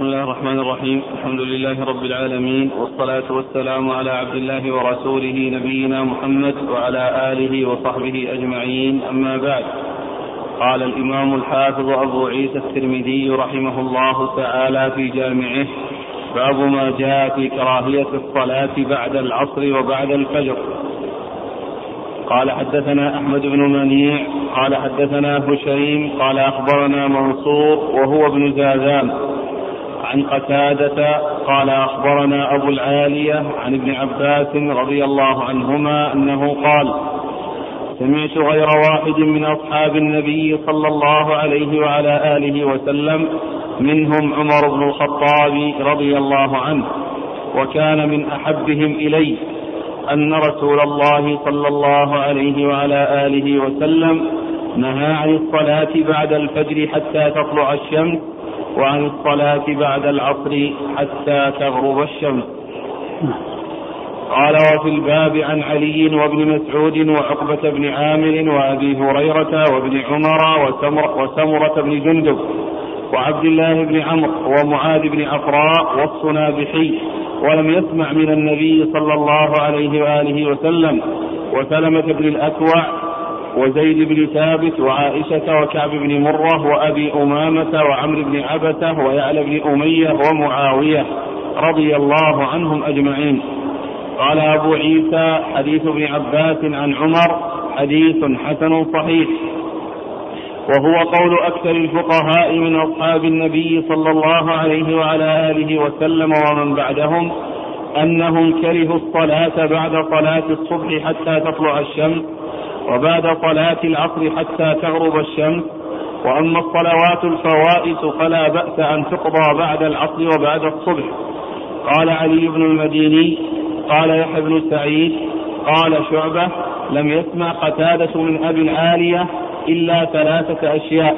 بسم الله الرحمن الرحيم. الحمد لله رب العالمين والصلاة والسلام على عبد الله ورسوله نبينا محمد وعلى آله وصحبه أجمعين. أما بعد قال الإمام الحافظ أبو عيسى الترمذي رحمه الله تعالى في جامعه باب ما جاء في كراهية الصلاة بعد العصر وبعد الفجر. قال حدثنا أحمد بن منيع قال حدثنا هشيم قال أخبرنا منصور وهو ابن زازان. عن قتادة قال أخبرنا أبو العالية عن ابن عباس رضي الله عنهما أنه قال سمعت غير واحد من أصحاب النبي صلى الله عليه وعلى آله وسلم منهم عمر بن الخطاب رضي الله عنه وكان من أحبهم إلي أن رسول الله صلى الله عليه وعلى آله وسلم نهى عن الصلاة بعد الفجر حتى تطلع الشمس وعن الصلاة بعد العصر حتى تغرب الشمس. قال وفي الباب عن علي وابن مسعود وعقبة بن عامر وأبي هريرة وابن عمر وسمر وسمرة بن جندب وعبد الله بن عمرو ومعاذ بن عفراء والصنابحي ولم يسمع من النبي صلى الله عليه وآله وسلم وسلمة بن الأكوع وزيد بن ثابت وعائشة وكعب بن مرة وأبي أمامة وعمرو بن عبسة ويعلى بن أمية ومعاوية رضي الله عنهم أجمعين. قال أبو عيسى حديث ابن عباس عن عمر حديث حسن صحيح. وهو قول أكثر الفقهاء من أصحاب النبي صلى الله عليه وعلى آله وسلم ومن بعدهم أنهم كرهوا الصلاة بعد صلاة الصبح حتى تطلع الشمس وبعد صلاة العصر حتى تغرب الشمس وأما الصلوات الفوائت فلا بأس أن تقضى بعد العصر وبعد الصبح. قال علي بن المديني قال يحيى بن سعيد قال شعبة لم يسمع قتادة من أبي العالية إلا ثلاثة أشياء.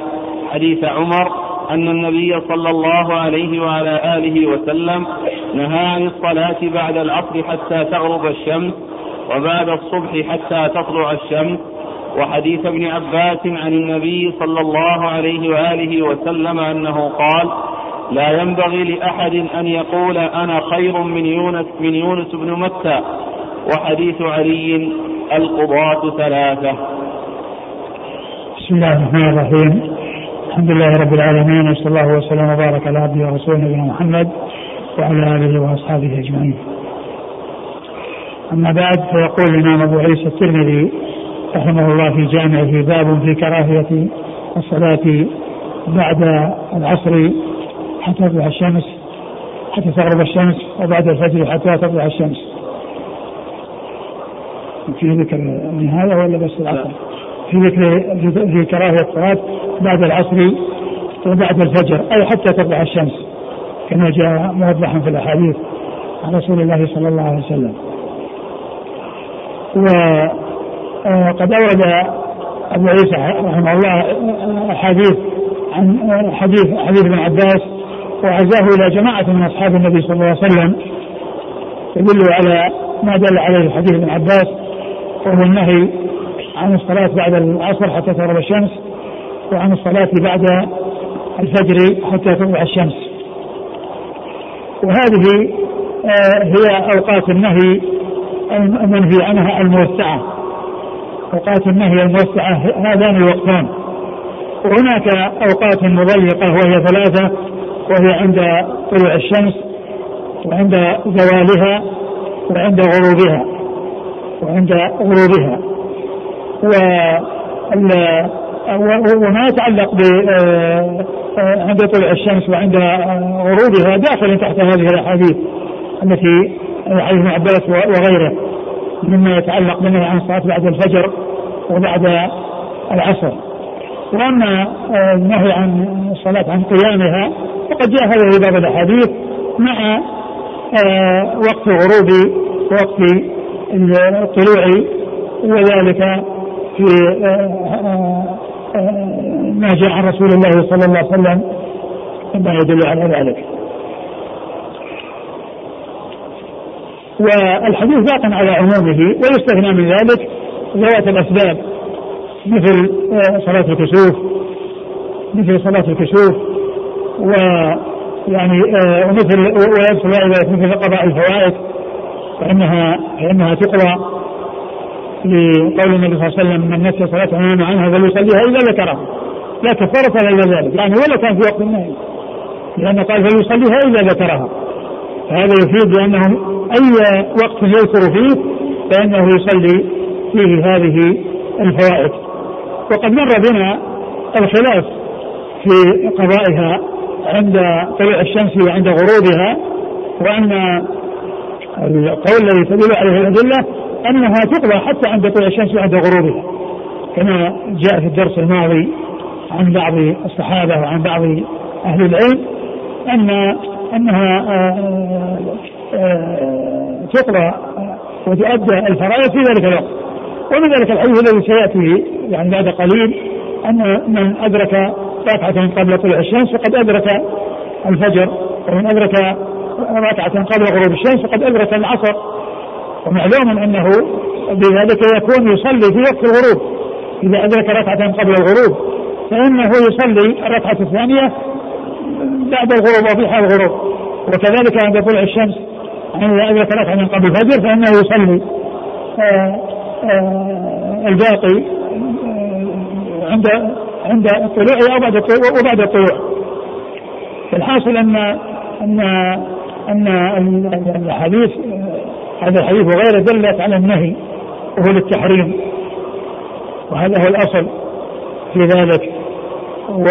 حديث عمر أن النبي صلى الله عليه وعلى آله وسلم نهى عن الصلاة بعد العصر حتى تغرب الشمس وبعد الصبح حتى تطلع الشمس وحديث ابن عباس عن النبي صلى الله عليه وآله وسلم أنه قال لا ينبغي لأحد أن يقول أنا خير من يونس من يونس بن متى. وحديث علي القضاة ثلاثة. بسم الله الرحمن الرحيم. الحمد لله رب العالمين وصلى الله وسلم وبارك على عبده ورسوله نبينا محمد وعلى آله وأصحابه أجمعين. أما بعد فيقول الإمام أبو عيسى الترمذي رحمه الله في جامعه باب في كراهية الصلاة بعد العصر حتى تطلع الشمس حتى تغرب الشمس وبعد الفجر حتى تطلع الشمس. في ذكر النهايه ولا بس العصر؟ في ذكر في كراهية الصلاة بعد العصر وبعد الفجر أي حتى تطلع الشمس كما جاء موضحا في الأحاديث عن رسول الله صلى الله عليه وسلم. وقد أورد أبو عيسى رحمه الله أحاديث عن حديث حديث ابن عباس وعزاه إلى جماعة من أصحاب النبي صلى الله عليه وسلم تدل على ما دل عليه حديث ابن عباس وهو النهي عن الصلاة بعد العصر حتى تغرب الشمس وعن الصلاة بعد الفجر حتى تطلع الشمس. وهذه هي أوقات النهي المنهي عنها الموسعة. أوقات النهي الموسعة هذان الوقتان. وهناك أوقات مضيقة وهي ثلاثة وهي عند طلوع الشمس وعند زوالها وعند غروبها وعند غروبها. وما يتعلق ب عند طلوع الشمس وعند غروبها داخل تحت هذه الأحاديث التي عن ابن عباس وغيره مما يتعلق بالنهي عن الصلاة بعد الفجر وبعد العصر وأما النهي عن الصلاة عن قيامها فقد جاء هذا في بعض الأحاديث مع وقت غروب وقت الطلوع وذلك في ما جاء عن رسول الله صلى الله عليه وسلم ما يدل على ذلك. والحديث باق على عمومه ويستثنى من ذلك ذوات الأسباب مثل صلاة الكسوف مثل صلاة الكسوف و يعني آه ومثل ويدخل ذلك مثل قضاء الفوائد فإنها فإنها تقضى لقول النبي صلى الله عليه وسلم من نسي صلاة ونام عنها فليصليها إذا ذكرها. لا كفارة إلا ذلك يعني ولا كان في وقت النهي لأن قال فليصليها إذا ذكرها. فهذا يفيد بأنه أي وقت يذكر فيه فإنه يصلي فيه هذه الفوائد. وقد مر بنا الخلاف في قضائها عند طلوع الشمس وعند غروبها وأن القول الذي تدل عليه الأدلة أنها تقضى حتى عند طلوع الشمس وعند غروبها كما جاء في الدرس الماضي عن بعض الصحابة وعن بعض أهل العلم أن أنها آه، آه، تقرأ وتؤدى الفرائض في ذلك الوقت. ومن ذلك الحديث الذي سيأتي يعني بعد قليل أن من أدرك ركعة قبل طلوع الشمس فقد أدرك الفجر ومن أدرك ركعة قبل غروب الشمس فقد أدرك العصر. ومعلوم أنه بذلك يكون يصلي في وقت الغروب. إذا أدرك ركعة قبل الغروب فإنه يصلي الركعة الثانية بعد الغروب وفي حال الغروب. وكذلك عند طلوع الشمس إذا أدرك ركعة من قبل الفجر فإنه يصلي. آه، آه، الباقي آه، عند عند الطلوع أو بعد وبعد الطلوع. الحاصل أن أن أن الحديث هذا الحديث وغيره دلت على النهي وهو للتحريم. وهذا هو الأصل في ذلك. و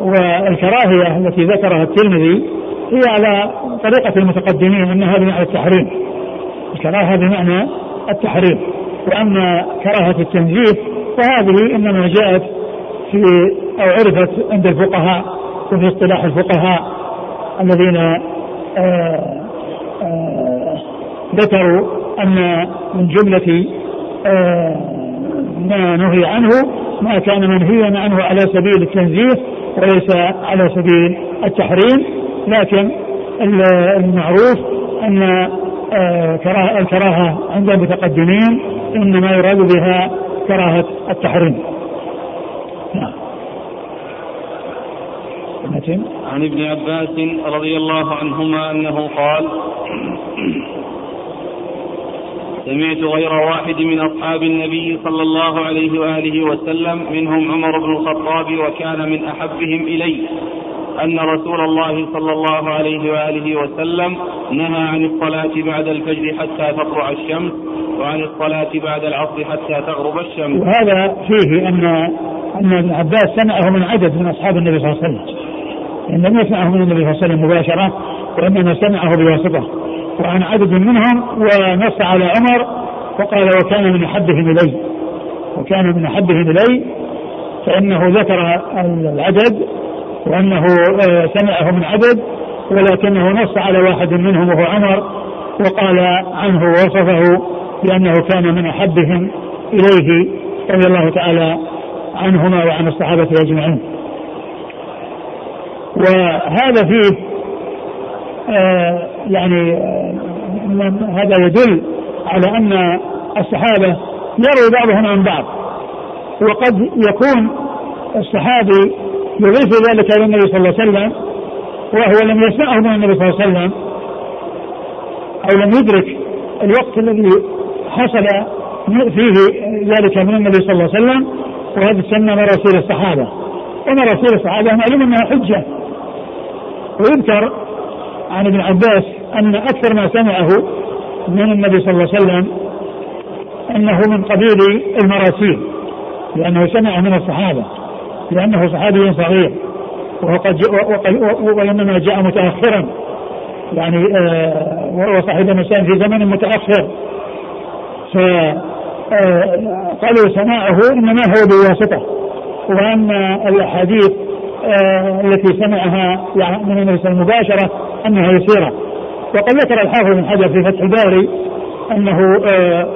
والكراهية التي ذكرها الترمذي هي على طريقة المتقدمين أنها بمعنى التحريم. الكراهة بمعنى التحريم. وأما كراهة التنزيه فهذه إنما جاءت في أو عرفت عند الفقهاء وفي اصطلاح الفقهاء الذين آه، آه، ذكروا أن من جملة آه، ما نهي عنه ما كان منهيا عنه على سبيل التنزيه وليس على سبيل التحريم لكن المعروف أن آه، الكراهة عند المتقدمين إنما يراد بها كراهة التحريم. نعم. عن ابن عباس رضي الله عنهما أنه قال سمعت غير واحد من أصحاب النبي صلى الله عليه وآله وسلم منهم عمر بن الخطاب وكان من أحبهم إلي أن رسول الله صلى الله عليه وآله وسلم نهى عن الصلاة بعد الفجر حتى تطلع الشمس وعن الصلاة بعد العصر حتى تغرب الشمس. وهذا فيه أن أن ابن عباس سمعه من عدد من أصحاب النبي صلى الله عليه وسلم. لم يسمعه من النبي صلى الله عليه وسلم مباشرة وإنما سمعه بواسطة وعن عدد منهم ونص على عمر وقال وكان من احبهم إلي وكان من احبهم إلي فإنه ذكر العدد وأنه آه، سمعه من عدد ولكنه نص على واحد منهم وهو عمر وقال عنه ووصفه بأنه كان من احبهم إليه رضي الله تعالى عنهما وعن الصحابة أجمعين. وهذا فيه آه يعني آه هذا يدل على أن الصحابة يروي بعضهم عن بعض. وقد يكون الصحابي يضيف ذلك إلى النبي صلى الله عليه وسلم وهو لم يسمعه من النبي صلى الله عليه وسلم أو لم يدرك الوقت الذي حصل فيه ذلك من النبي صلى الله عليه وسلم وهذا تسمى مراسيل الصحابة. ومراسيل الصحابة معلوم أنها حجة. ويذكر عن ابن عباس أن أكثر ما سمعه من النبي صلى الله عليه وسلم أنه من قبيل المراسيل لأنه سمع من الصحابة لأنه صحابي صغير وقد وإنما جاء متأخرا يعني آه وصاحب الإنسان في زمن متأخر. فقالوا آه سماعه إنما هو بواسطة وأن الأحاديث التي سمعها يعني من النبي صلى مباشرة أنها يسيرة. وقد ذكر الحافظ بن حجر في فتح الباري أنه آه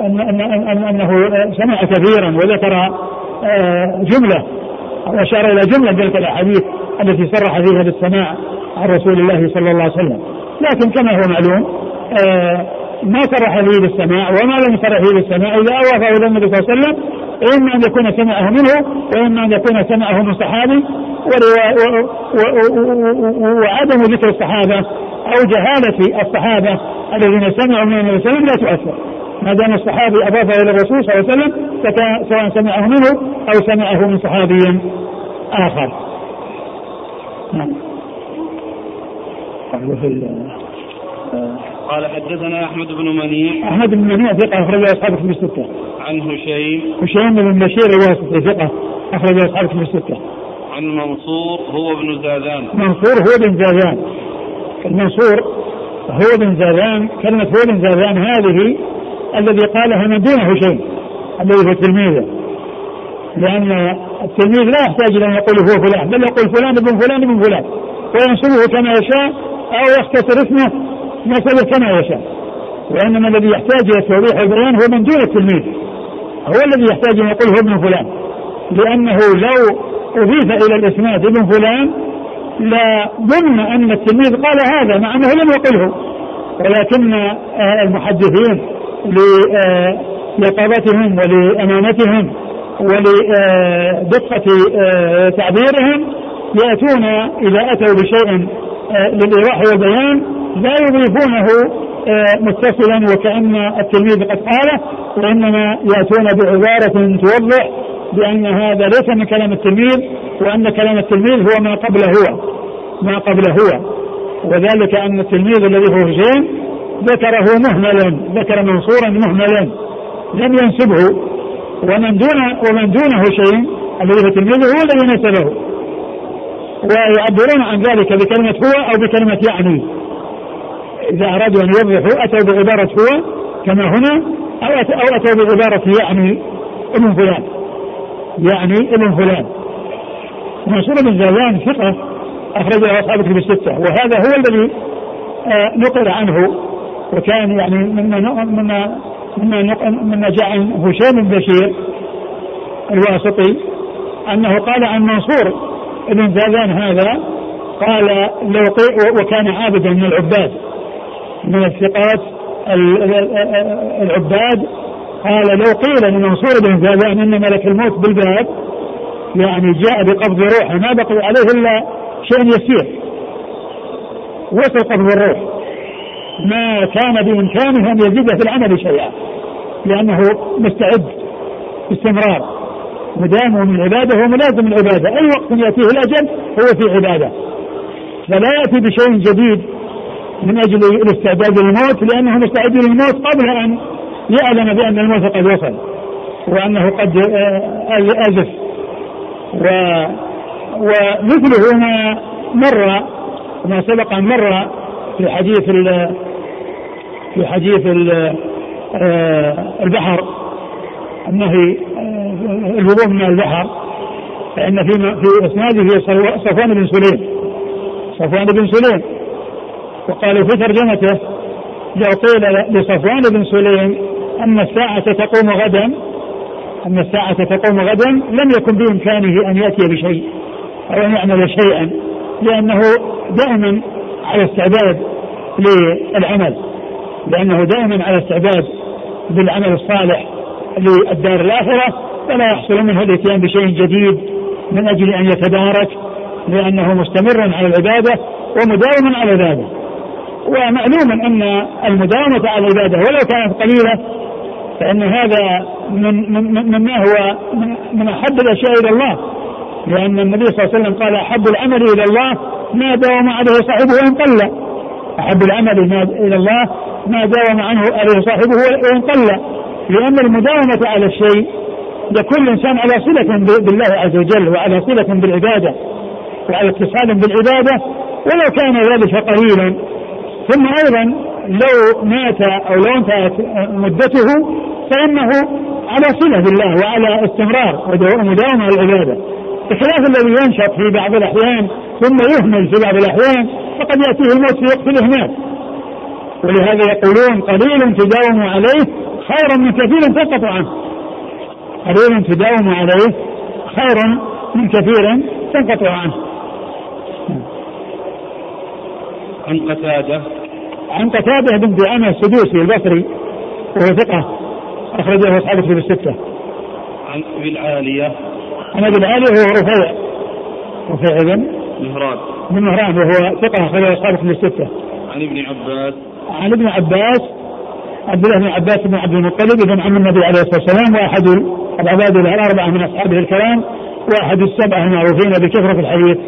أن أن أن أنه سمع كثيرا وذكر آه جملة أو أشار إلى جملة من تلك الأحاديث التي صرح فيها بالسماع عن رسول الله صلى الله عليه وسلم. لكن كما هو معلوم آه ما صرح به بالسماع وما لم يصرح به بالسماع إذا أوافه إلى النبي صلى الله عليه وسلم إما أن يكون سمعه منه وإما أن يكون سمعه من صحابي وعدم ذكر الصحابة أو جهالة الصحابة الذين سمعوا من النبي صلى الله عليه وسلم لا تؤثر. ما دام الصحابي أضافه إلى الرسول صلى الله عليه وسلم سواء سمعه منه أو سمعه من صحابي آخر. نعم. قال حدثنا أحمد بن منيع. أحمد بن منيع ثقة أخرج أصحابه في الستة. عن هشيم. هشيم بن بشير الواسطي ثقة أخرج أصحابه في الستة. عن منصور هو ابن زادان منصور هو بن زادان المنصور هو بن زادان كلمة هو بن زادان هذه الذي قالها من دون هشيم الذي هو تلميذه. لأن التلميذ لا يحتاج إلى أن يقول هو فلان بل يقول فلان ابن فلان ابن فلان. وينصبه كما يشاء أو يختصر اسمه نسبه كما يشاء. وإنما الذي يحتاج إلى التوضيح والبيان هو من دون التلميذ. هو الذي يحتاج أن يقول هو ابن فلان. لأنه لو أضيف إلى الإسناد ابن فلان لا ظن أن التلميذ قال هذا مع أنه لم يقله. ولكن آه، المحدثين ليقظتهم ولأمانتهم ولدقة آه، تعبيرهم يأتون إذا أتوا بشيء آه، للإيضاح والبيان. لا يضيفونه متصلا وكأن التلميذ قد قاله وإنما يأتون بعبارة توضح بأن هذا ليس من كلام التلميذ وأن كلام التلميذ هو ما قبل هو ما قبل هو. وذلك أن التلميذ الذي هو هشيم ذكره مهملا ذكر منصورا مهملا لم ينسبه. ومن دون ومن دون هشيم الذي هو تلميذه هو الذي نسبه. ويعبرون عن ذلك بكلمة هو أو بكلمة يعني. إذا أرادوا أن يوضحوا أتوا بعبارة هو كما هنا أو أتوا بعبارة يعني ابن فلان. يعني ابن فلان. منصور بن زيان ثقة أخرجه أصحاب الكتب الستة. وهذا هو الذي آه، نقل عنه. وكان يعني مما مما مما مما جاء عن هشام بن بشير الواسطي أنه قال عن منصور بن زازان هذا قال لو وكان عابدا من العباد. من الثقات العباد. قال لو قيل لمنصور بن زازان أن ملك الموت بالباب يعني جاء بقبض روحه ما بقي عليه إلا شيء يسير. وصل قبض الروح. ما كان بإمكانه أن يزيد في العمل شيئا لأنه مستعد باستمرار. مدام من العباده وملازم العبادة. أي وقت يأتيه الأجل هو في عبادة. فلا يأتي بشيء جديد من أجل الاستعداد للموت لأنه مستعد للموت قبل أن يعلم بأن الموت قد وصل وأنه قد آزف. و ومثله ما مر ما سبق أن مر في حديث ال في حديث ال آه، البحر النهي آه، الوضوء من البحر. فإن في في إسناده صفوان بن سليم. صفوان بن سليم. وقالوا في ترجمته لو قيل لصفوان بن سليم أن الساعة تقوم غدا أن الساعة تقوم غدا لم يكن بإمكانه أن يأتي بشيء أو أن يعمل شيئا لأنه دائما على استعداد للعمل لأنه دائما على استعداد بالعمل الصالح للدار الآخرة فلا يحصل منه الإتيان بشيء جديد من أجل أن يتدارك لأنه مستمر على العبادة ومداوم على ذلك. ومعلوم أن المداومة على العبادة ولو كانت قليلة فإن هذا من من مما هو من أحب الأشياء إلى الله. لأن النبي صلى الله عليه وسلم قال أحب العمل إلى الله ما داوم عليه صاحبه وإن قل. أحب العمل إلى الله ما داوم عنه عليه صاحبه وإن قل. لأن المداومة على الشيء يكون الإنسان على صلة بالله عز وجل وعلى صلة بالعبادة وعلى اتصال بالعبادة ولو كان ذلك قليلا. ثم أيضا لو مات أو لو انتهت مدته فإنه على صلة بالله وعلى استمرار ومداومة على العبادة. بخلاف الذي ينشط في بعض الأحيان ثم يهمل في بعض الأحيان فقد يأتيه الموت في وقت الإهمال ولهذا يقولون قليل تداوم عليه خيرا من كثير تنقطع عنه. قليل تداوم عليه خيرا من كثير تنقطع عنه. عن قتادة. عن قتادة بن دعامة السدوسي البصري وهو ثقة أخرجه أصحاب الكتب الستة. عن أبي العالية. عن أبي العالية وهو رفيع. رفيع بن مهران. بن مهران وهو ثقة أخرج أصحاب كتب الستة. عن ابن عباس. عن ابن عباس عبد الله بن عباس بن عبد المطلب ابن عم النبي عليه الصلاة والسلام وأحد العباد الأربعة من أصحابه الكرام وأحد السبعة المعروفين بكثرة الحديث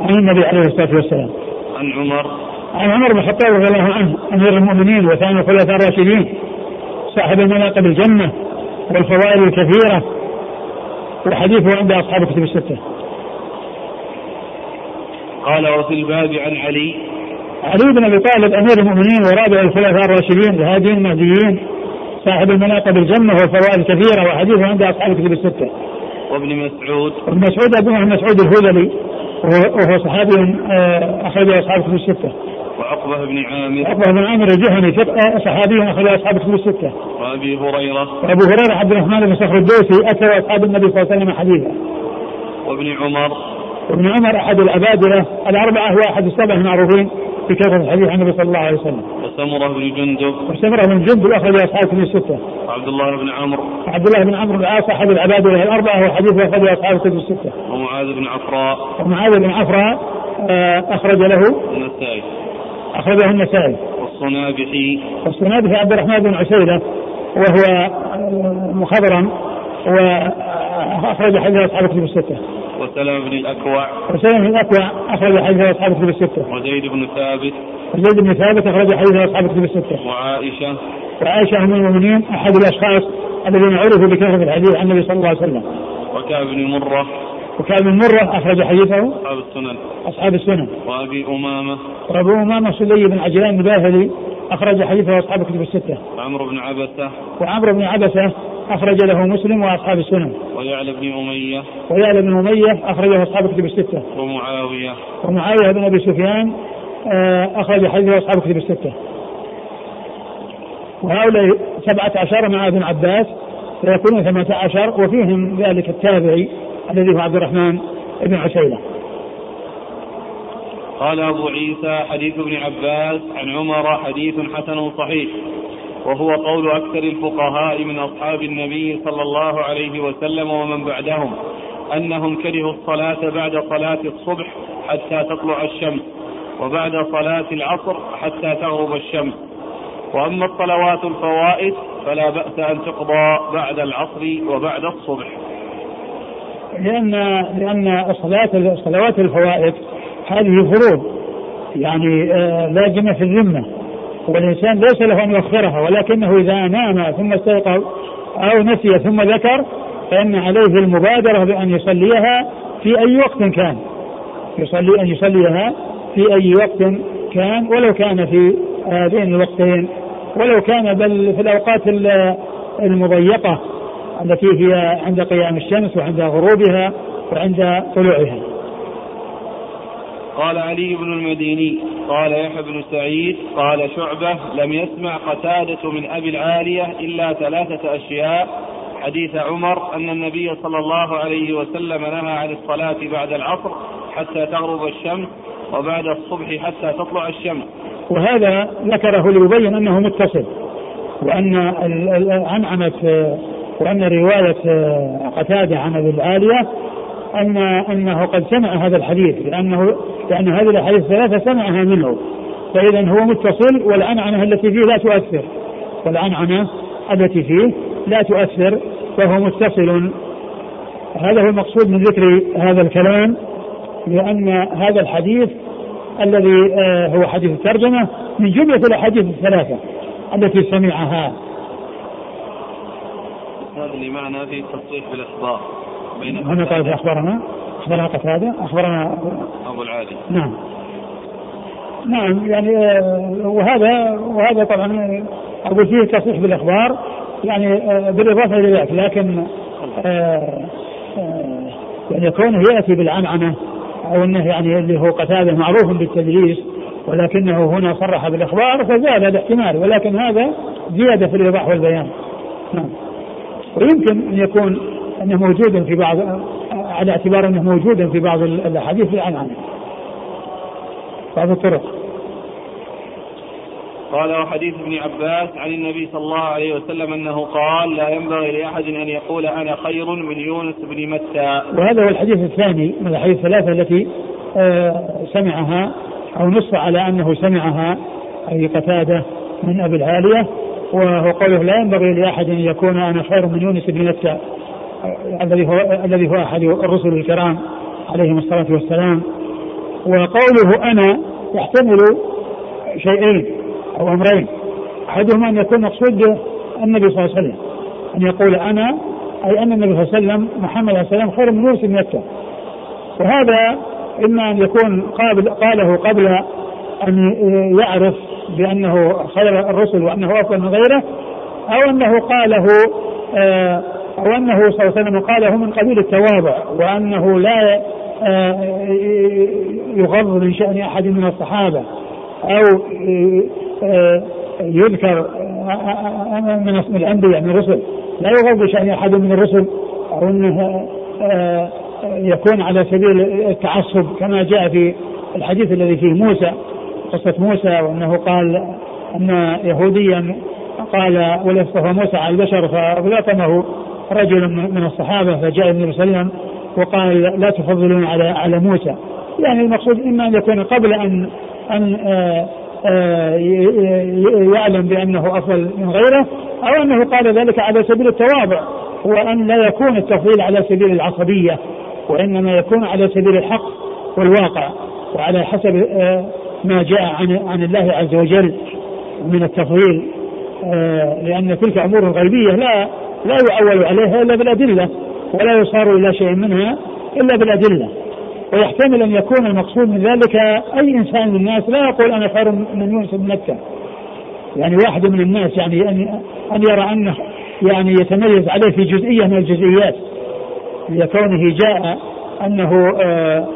عن النبي عليه الصلاة والسلام. عن عمر. عن عمر بن الخطاب رضي الله عنه أمير المؤمنين وثاني الخلفاء الراشدين صاحب المناقب الجنة والفضائل الكثيرة وحديثه عند أصحاب الكتب الستة. قال وفي الباب عن علي علي بن أبي طالب أمير المؤمنين ورابع الخلفاء الراشدين الهاديين المهديين صاحب المناقب الجنة والفضائل الكثيرة وحديثه عند أصحاب الكتب الستة. وابن مسعود ابن مسعود ابن مسعود الهذلي وهو صحابي آه، اخرج أصحاب الكتب الستة. وعقبة بن عامر عقبه بن عامر الجهني آه، صحابي اخرج أصحاب الكتب الستة. وأبي هريرة وأبو هريرة عبد الرحمن بن صخر الدوسي أكثر أصحاب النبي صلى الله عليه وسلم حديثا. وابن عمر وابن عمر أحد الابادله الأربعة هو أحد السبع المعروفين بكثره الحديث عن النبي صلى الله عليه وسلم. وسمرة بن جندب وسمرة بن جندب أخرج أصحاب الكتب الستة. وعبد الله بن عمرو عبد الله بن عمرو العاص أحد العبادله الأربعة وحديث اخرجه أصحاب الكتب الستة. ومعاذ بن عفراء ومعاذ بن عفراء آه، أخرج له النسائي اخرجه النسائي. والصنابحي والسنابحي عبد الرحمن بن عسيلة وهو مخضرم وأخرج حديث أصحاب الكتب الستة. وسلمة بن الأكوع وسلم بن الأكوع أخرج حديث أصحاب الكتب الستة. وزيد بن ثابت زيد بن ثابت أخرج حديث أصحاب الكتب الستة. وعائشة وعائشة أم المؤمنين أحد الأشخاص الذين عرفوا بكثرة الحديث عن النبي صلى الله عليه وسلم. وكعب بن مرة وكان بن مرة أخرج حديثه أصحاب السنن. أصحاب السنن. وأبي أمامة. وأبو أمامة سلي بن عجلان الباهلي أخرج حديثه أصحاب الكتب الستة. وعمرو بن عبسة. وعمرو بن عبسة أخرج له مسلم وأصحاب السنن. ويعلى بن أمية. ويعلى بن أمية أخرجه أصحاب الكتب الستة. ومعاوية. ومعاوية بن أبي سفيان آه، أخرج حديثه أصحاب الكتب الستة. وهؤلاء سبعة عشر مع ابن عباس فيكونون ثمانية عشر وفيهم ذلك التابعي الذي هو عبد الرحمن بن عسيلة. قال أبو عيسى حديث ابن عباس عن عمر حديث حسن صحيح وهو قول أكثر الفقهاء من أصحاب النبي صلى الله عليه وسلم ومن بعدهم أنهم كرهوا الصلاة بعد صلاة الصبح حتى تطلع الشمس وبعد صلاة العصر حتى تغرب الشمس. وأما الصلوات الفوائد فلا بأس أن تقضى بعد العصر وبعد الصبح. لأن لأن الصلاة الصلوات الفوائد هذه فروض يعني آه، لازمة في الذمة. والإنسان ليس له أن يؤخرها ولكنه إذا نام ثم استيقظ أو نسي ثم ذكر فإن عليه المبادرة بأن يصليها في أي وقت كان. يصلي أن يصليها في أي وقت كان ولو كان في هذين الوقتين ولو كان بل في الأوقات ال- المضيقة. التي هي عند قيام الشمس وعند غروبها وعند طلوعها. قال علي بن المديني قال يحيى بن سعيد قال شعبة لم يسمع قتادة من أبي العالية إلا ثلاثة أشياء. حديث عمر أن النبي صلى الله عليه وسلم نهى عن الصلاة بعد العصر حتى تغرب الشمس وبعد الصبح حتى تطلع الشمس. وهذا ذكره ليبين أنه متصل وأن ال- ال- عنعنة آه، قتادة عن أبي العاليه ان أنه قد سمع هذا الحديث لأنه لأن هذه الأحاديث الثلاثة سمعها منه. فاذا هو متصل والعنعنه التي فيه لا تؤثر. والعنعنه التي فيه لا تؤثر فهو متصل. هذا هو المقصود من ذكر هذا الكلام لأن هذا الحديث الذي آه، هو حديث الترجمة من جملة الأحاديث الثلاثة التي سمعها. هذا معنا في التصريح بالإخبار. بين هنا قال أخبرنا أخبرنا قتادة؟ أخبرنا أبو العالي. نعم. نعم يعني آه، وهذا وهذا طبعا أقول فيه تصريح بالإخبار يعني آه، بالإضافة إلى ذلك لكن آه، آه، يعني كونه يأتي بالعنعنة أو أنه يعني اللي هو قتادة معروف بالتدليس ولكنه هنا صرح بالإخبار فزاد الاحتمال ولكن هذا زيادة في الإيضاح والبيان. نعم. ويمكن أن يكون أنه موجود في بعض على اعتبار أنه موجود في بعض الأحاديث بالعنعنة بعض الطرق قال وحديث ابن عباس عن النبي صلى الله عليه وسلم أنه قال لا ينبغي لأحد أن يقول أنا خير من يونس بن متى. وهذا هو الحديث الثاني من الحديث الثلاثة التي آه، سمعها أو نص على أنه سمعها أي قتادة من أبي العالية وهو قوله لا ينبغي لأحد أن يكون أنا خير من يونس بن متى الذي هو الذي هو أحد الرسل الكرام عليهم الصلاة والسلام. وقوله أنا يحتمل شيئين أو أمرين. أحدهما أن يكون مقصود النبي صلى الله عليه وسلم أن يقول أنا أي أن النبي صلى الله عليه وسلم محمد عليه السلام خير من يونس بن متى وهذا إما أن يكون قابل قاله قبل أن يعرف بأنه خير الرسل وأنه أفضل من غيره أو أنه قاله آه، أو أنه صلى الله عليه وسلم قاله من قبيل التواضع وأنه لا آه، يغض من شأن أحد من الصحابة أو آه، يذكر من اسم الأنبياء من الرسل لا يغض بشان أحد من الرسل أو أنه يكون على سبيل التعصب كما جاء في الحديث الذي فيه موسى قصة موسى وأنه قال أن يهوديا قال ولا موسى على البشر فلطمه رجل من الصحابة فجاء النبي صلى الله عليه وسلم وقال لا تفضلون على على موسى. يعني المقصود إما أن يكون قبل أن أن آه، آه، يعلم بأنه أفضل من غيره أو أنه قال ذلك على سبيل التواضع وأن لا يكون التفضيل على سبيل العصبية وإنما يكون على سبيل الحق والواقع وعلى حسب آه، ما جاء عن عن الله عز وجل من التفضيل آه، لأن تلك أمور غيبية لا لا يعول عليها إلا بالأدلة ولا يصار إلى شيء منها إلا بالأدلة. ويحتمل أن يكون المقصود من ذلك أي إنسان من الناس لا يقول أنا خير من يونس بن مكة. يعني واحد من الناس يعني أن أن يرى أنه يعني يتميز عليه في جزئية من الجزئيات لكونه جاء أنه آه،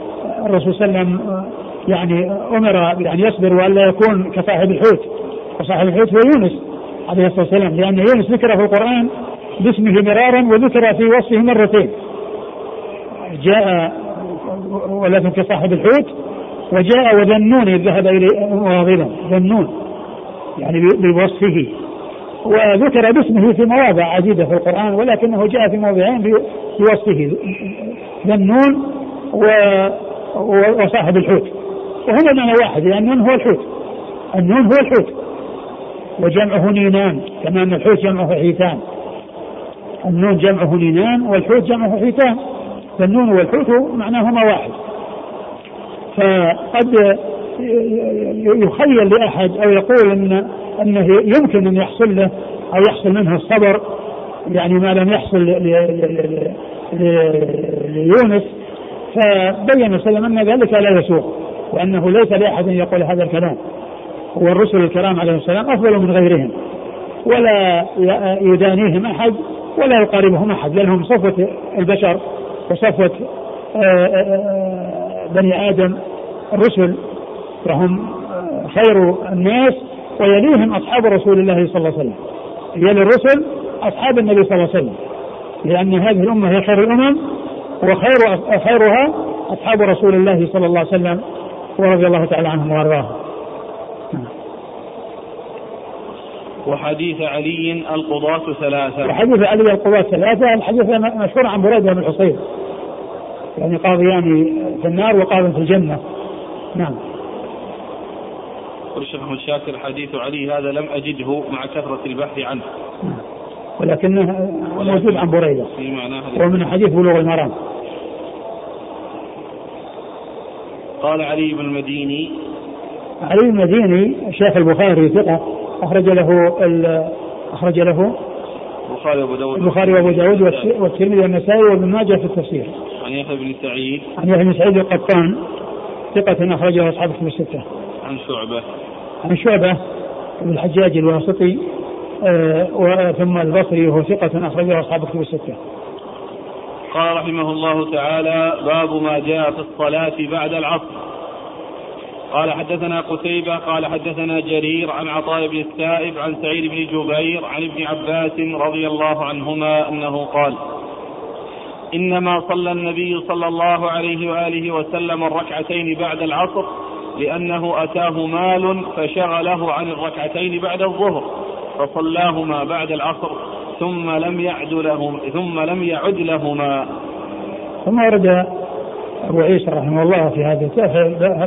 الرسول صلى الله عليه وسلم آه، يعني أمر بأن يصبر والا يكون كصاحب الحوت وصاحب الحوت هو يونس عليه الصلاة والسلام لأن يونس ذكر في القرآن باسمه مرارا وذكر في وصفه مرتين. جاء ولكن كصاحب الحوت وجاء وذنون ذهب إليه مغاضبا ذنون يعني بوصفه. وذكر باسمه في مواضع عديدة في القرآن ولكنه جاء في موضعين بوصفه ذنون وصاحب الحوت. وهما معنى واحد لأن النون هو الحوت. النون هو الحوت. وجمعه نينان كما أن الحوت جمعه حيتان. النون جمعه نينان والحوت جمعه حيتان. فالنون والحوت معناهما واحد. فقد يخيل لأحد أو يقول أن أنه يمكن أن يحصل له أو يحصل منه الصبر يعني ما لم يحصل ليونس فبين وسلم أن ذلك لا يسوغ. وأنه ليس لأحد يقول هذا الكلام. والرسل الكرام عليهم السلام أفضل من غيرهم. ولا يدانيهم أحد ولا يقاربهم أحد بل هم صفوة البشر وصفوة آه، آه، آه، بني آدم الرسل. وهم خير الناس ويليهم أصحاب رسول الله صلى الله عليه وسلم. يلي الرسل أصحاب النبي صلى الله عليه وسلم. لأن هذه الأمة هي خير الأمم وخير خيرها أصحاب رسول الله صلى الله عليه وسلم. ورضي الله تعالى عنهم وارضاهم وحديث علي القضاة ثلاثة. وحديث علي القضاة ثلاثة الحديث مشهور عن بريدة بن الحصين. يعني قاضيان في النار وقاض في الجنة. نعم. يقول الشيخ محمد شاكر حديث علي هذا لم أجده مع كثرة البحث عنه. ولكنه موجود عن بريدة. ومن حديث بلوغ المرام. قال علي بن المديني علي بن المديني شيخ البخاري ثقة أخرج له أخرج له البخاري وأبو داود البخاري وأبو داود والترمذي والنسائي وابن ماجه في التفسير. عن يحيى بن سعيد. عن يحيى بن سعيد القطان ثقة أخرجه أصحاب كتب الستة. عن شعبة. عن شعبة بن الحجاج الواسطي آه ثم البصري وهو ثقة أخرجه أصحاب كتب الستة. قال رحمه الله تعالى باب ما جاء في الصلاة بعد العصر. قال حدثنا قتيبة قال حدثنا جرير عن عطاء بن السائب عن سعيد بن جبير عن ابن عباس رضي الله عنهما أنه قال إنما صلى النبي صلى الله عليه وآله وسلم الركعتين بعد العصر لأنه أتاه مال فشغله عن الركعتين بعد الظهر فصلاهما بعد العصر. ثم لم يعد لهم ثم لم يعد لهما. ثم ورد أبو عيسى رحمه الله في هذه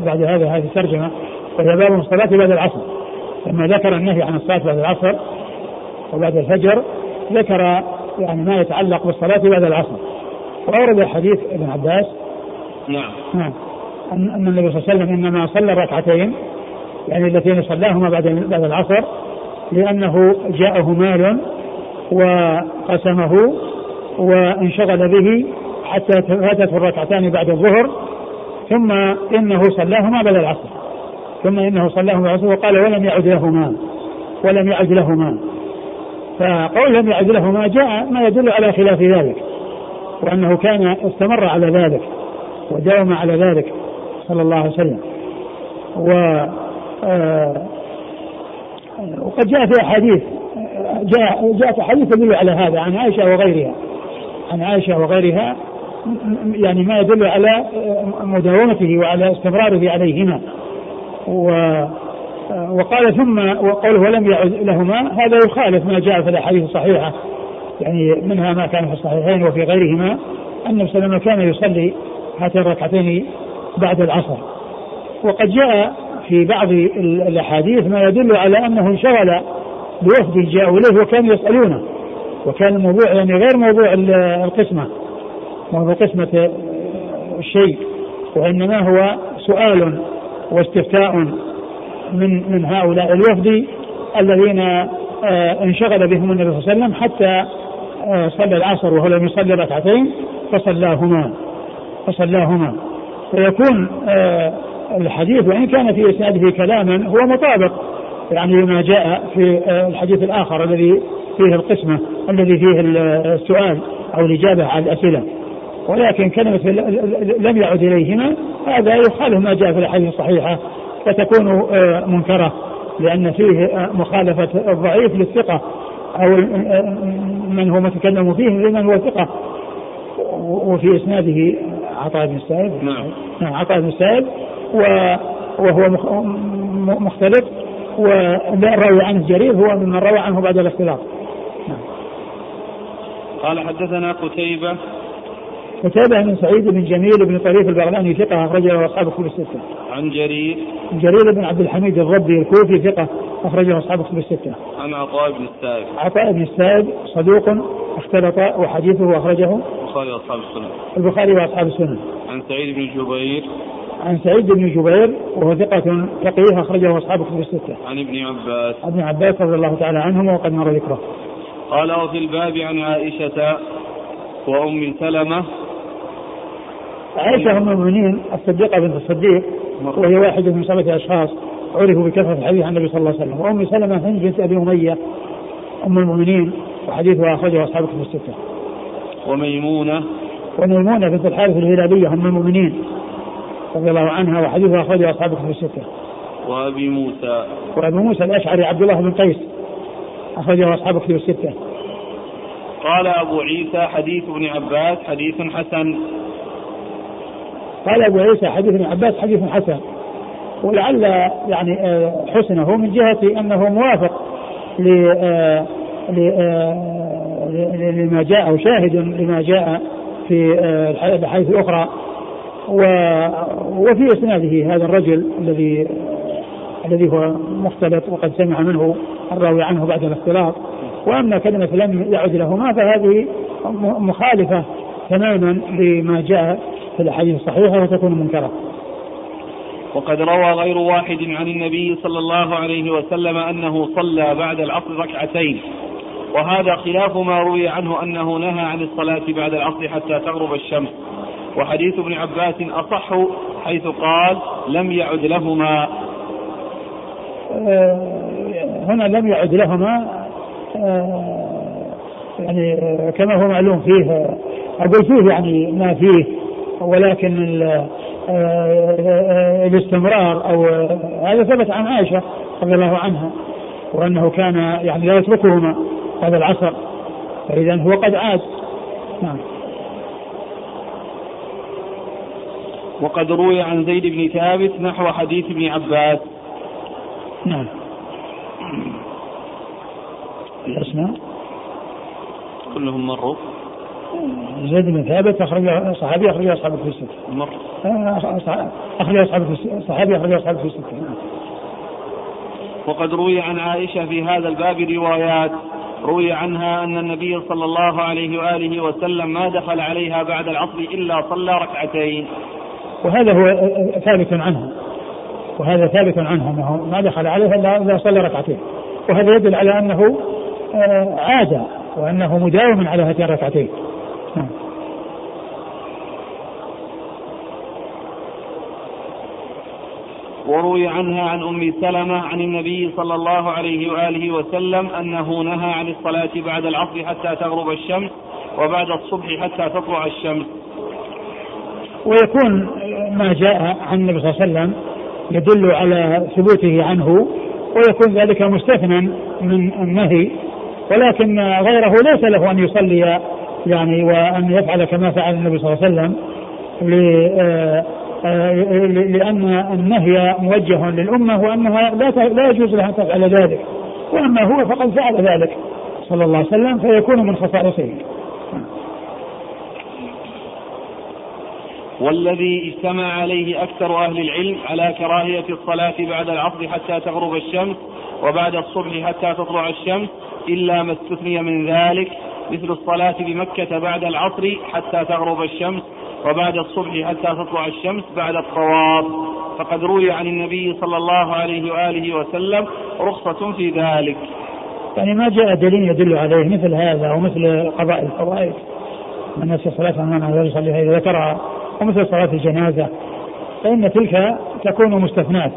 بعد هذا هذه الترجمة وهي باب الصلاة بعد العصر. لما ذكر النهي عن الصلاة بعد العصر وبعد الفجر ذكر يعني ما يتعلق بالصلاة بعد العصر. وأورد حديث ابن عباس. نعم. نعم. أن النبي صلى الله عليه وسلم إنما صلى ركعتين يعني اللتين صلاهما بعد بعد العصر لأنه جاءه مال وقسمه وانشغل به حتى فاتته الركعتان بعد الظهر ثم إنه صلاهما بعد العصر. ثم إنه صلاهما بعد العصر وقال ولم يعد لهما ولم يعد لهما. فقول لم يعد لهما جاء ما يدل على خلاف ذلك وأنه كان استمر على ذلك وداوم على ذلك صلى الله عليه وسلم. و آه، وقد جاء في أحاديث جاء جاءت احاديث تدل على هذا عن عائشة وغيرها. عن عائشة وغيرها يعني ما يدل على مداومته وعلى استمراره عليهما. و وقال ثم وقوله ولم يعد لهما هذا يخالف ما جاء في الأحاديث الصحيحة. يعني منها ما كان في الصحيحين وفي غيرهما أن النبي كان يصلي هاتين الركعتين بعد العصر. وقد جاء في بعض الأحاديث ما يدل على أنه انشغل بوفد جاءوا إليه وكانوا يسألونه. وكان الموضوع يعني غير موضوع القسمة. موضوع قسمة الشيء. وإنما هو سؤال واستفتاء من من هؤلاء الوفد الذين آه، انشغل بهم النبي صلى الله عليه وسلم حتى آه، صلى العصر وهو لم يصلي ركعتين فصلاهما. فصلاهما. فيكون آه، الحديث وإن كان في إسناده كلاما هو مطابق. يعني ما جاء في الحديث الآخر الذي فيه القسمة الذي فيه السؤال أو الإجابة على الأسئلة. ولكن كلمة لم يعد إليهما هذا يخالف ما جاء في الأحاديث الصحيحة فتكون آه، منكرة لأن فيه آه، مخالفة الضعيف للثقة أو من هو متكلم فيه لمن هو ثقة. وفي إسناده عطاء بن السائب نعم. نعم عطاء بن السائب وهو مختلف. والراوي عنه جرير هو ممن روى عنه بعد الاختلاط نعم. قال حدثنا قتيبة قتيبة بن سعيد بن جميل بن طريف البغلاني ثقة أخرج له أصحاب الكتب الستة. عن جرير جرير بن عبد الحميد الربي الكوفي ثقة أخرجه أصحاب الكتب الستة. عن عطاء بن السائب. عطاء بن السائب صدوق اختلط وحديثه أخرجه البخاري وأصحاب السنن. البخاري وأصحاب السنن. عن سعيد بن جبير عن سعيد بن جبير وهو ثقة فقيه أخرجه أصحاب الكتب الستة. عن ابن عباس. ابن عباس رضي الله تعالى عنهما وقد مر ذكره. قال وفي الباب عن عائشة وأم سلمة عائشة أم المؤمنين الصديقة بنت الصديق وهي واحدة من سبعة أشخاص عرفوا بكثرة الحديث عن النبي صلى الله عليه وسلم وأم سلمة هند بنت أبي أمية أم المؤمنين وحديثها أخرجه أصحاب الكتب الستة. وميمونة وميمونة بنت الحارث الهلالية أم المؤمنين رضي الله عنها وحديثها أخرجه أصحاب الكتب الستة. وأبي موسى وأبي موسى الأشعري عبد الله بن قيس أخرجه أصحاب الكتب الستة. قال أبو عيسى حديث ابن عباس حديث حسن قال أبو عيسى حديث ابن عباس حديث حسن ولعل يعني آه، حسنه من جهة أنه موافق آه، آه، لما جاء أو شاهد لما جاء في الحديث الأخرى وفي إسناده هذا الرجل الذي الذي هو مختلط وقد سمع منه الراوي عنه بعد الاختلاط. وأما كلمة لم يعد لهما فهذه مخالفة تماما لما جاء في الأحاديث الصحيحة وتكون منكرة. وقد روى غير واحد عن النبي صلى الله عليه وسلم أنه صلى بعد العصر ركعتين. وهذا خلاف ما روي عنه أنه نهى عن الصلاة بعد العصر حتى تغرب الشمس. وحديث ابن عباس أصح حيث قال لم يعد لهما. آه، هنا لم يعد لهما. آه، يعني كما هو معلوم فيه أقول فيه يعني ما فيه ولكن آه، الاستمرار أو هذا ثبت عن عائشة رضي الله عنها وأنه كان يعني لا يتركهما هذا العصر فاذا هو قد عاد. نعم. وقد روي عن زيد بن ثابت نحو حديث ابن عباس. نعم. الأسماء؟ كلهم مروا. زيد بن ثابت أخرج صحابي أخرج أصحابه في الستة. مر أخرج أصحابه في صحابي أخرج أصحابه في الستة. نعم. وقد روي عن عائشة في هذا الباب روايات. روي عنها أن النبي صلى الله عليه وآله وسلم ما دخل عليها بعد العصر إلا صلى ركعتين. وهذا هو ثابت عنها وهذا ثابت عنها أنه ما دخل عليها إلا صلى ركعتين وهذا يدل على أنه آه، عاد وأنه مداوم على هاتين الركعتين نعم. وروي عنها عن أم سلمة عن النبي صلى الله عليه وآله وسلم أنه نهى عن الصلاة بعد العصر حتى تغرب الشمس وبعد الصبح حتى تطلع الشمس. ويكون ما جاء عن النبي صلى الله عليه وسلم يدل على ثبوته عنه ويكون ذلك مستثنى من النهي. ولكن غيره ليس له أن يصلي يعني وأن يفعل كما فعل النبي صلى الله عليه وسلم آه، لأن النهي موجه للأمة وأنها لا لا يجوز لها أن تفعل ذلك. وأما هو فقد فعل ذلك صلى الله عليه وسلم فيكون من خصائصه. والذي اجتمع عليه أكثر أهل العلم على كراهية الصلاة بعد العصر حتى تغرب الشمس وبعد الصبح حتى تطلع الشمس إلا ما استثني من ذلك مثل الصلاة بمكة بعد العصر حتى تغرب الشمس وبعد الصبح حتى تطلع الشمس بعد الطواف. فقد روي عن النبي صلى الله عليه وآله وسلم رخصة في ذلك. يعني ما جاء دليل يدل عليه مثل هذا ومثل قضاء الفوائد من نسي صلاة أمام لا يصليها إذا ذكرها. ومثل صلاة الجنازة فإن تلك تكون مستثناة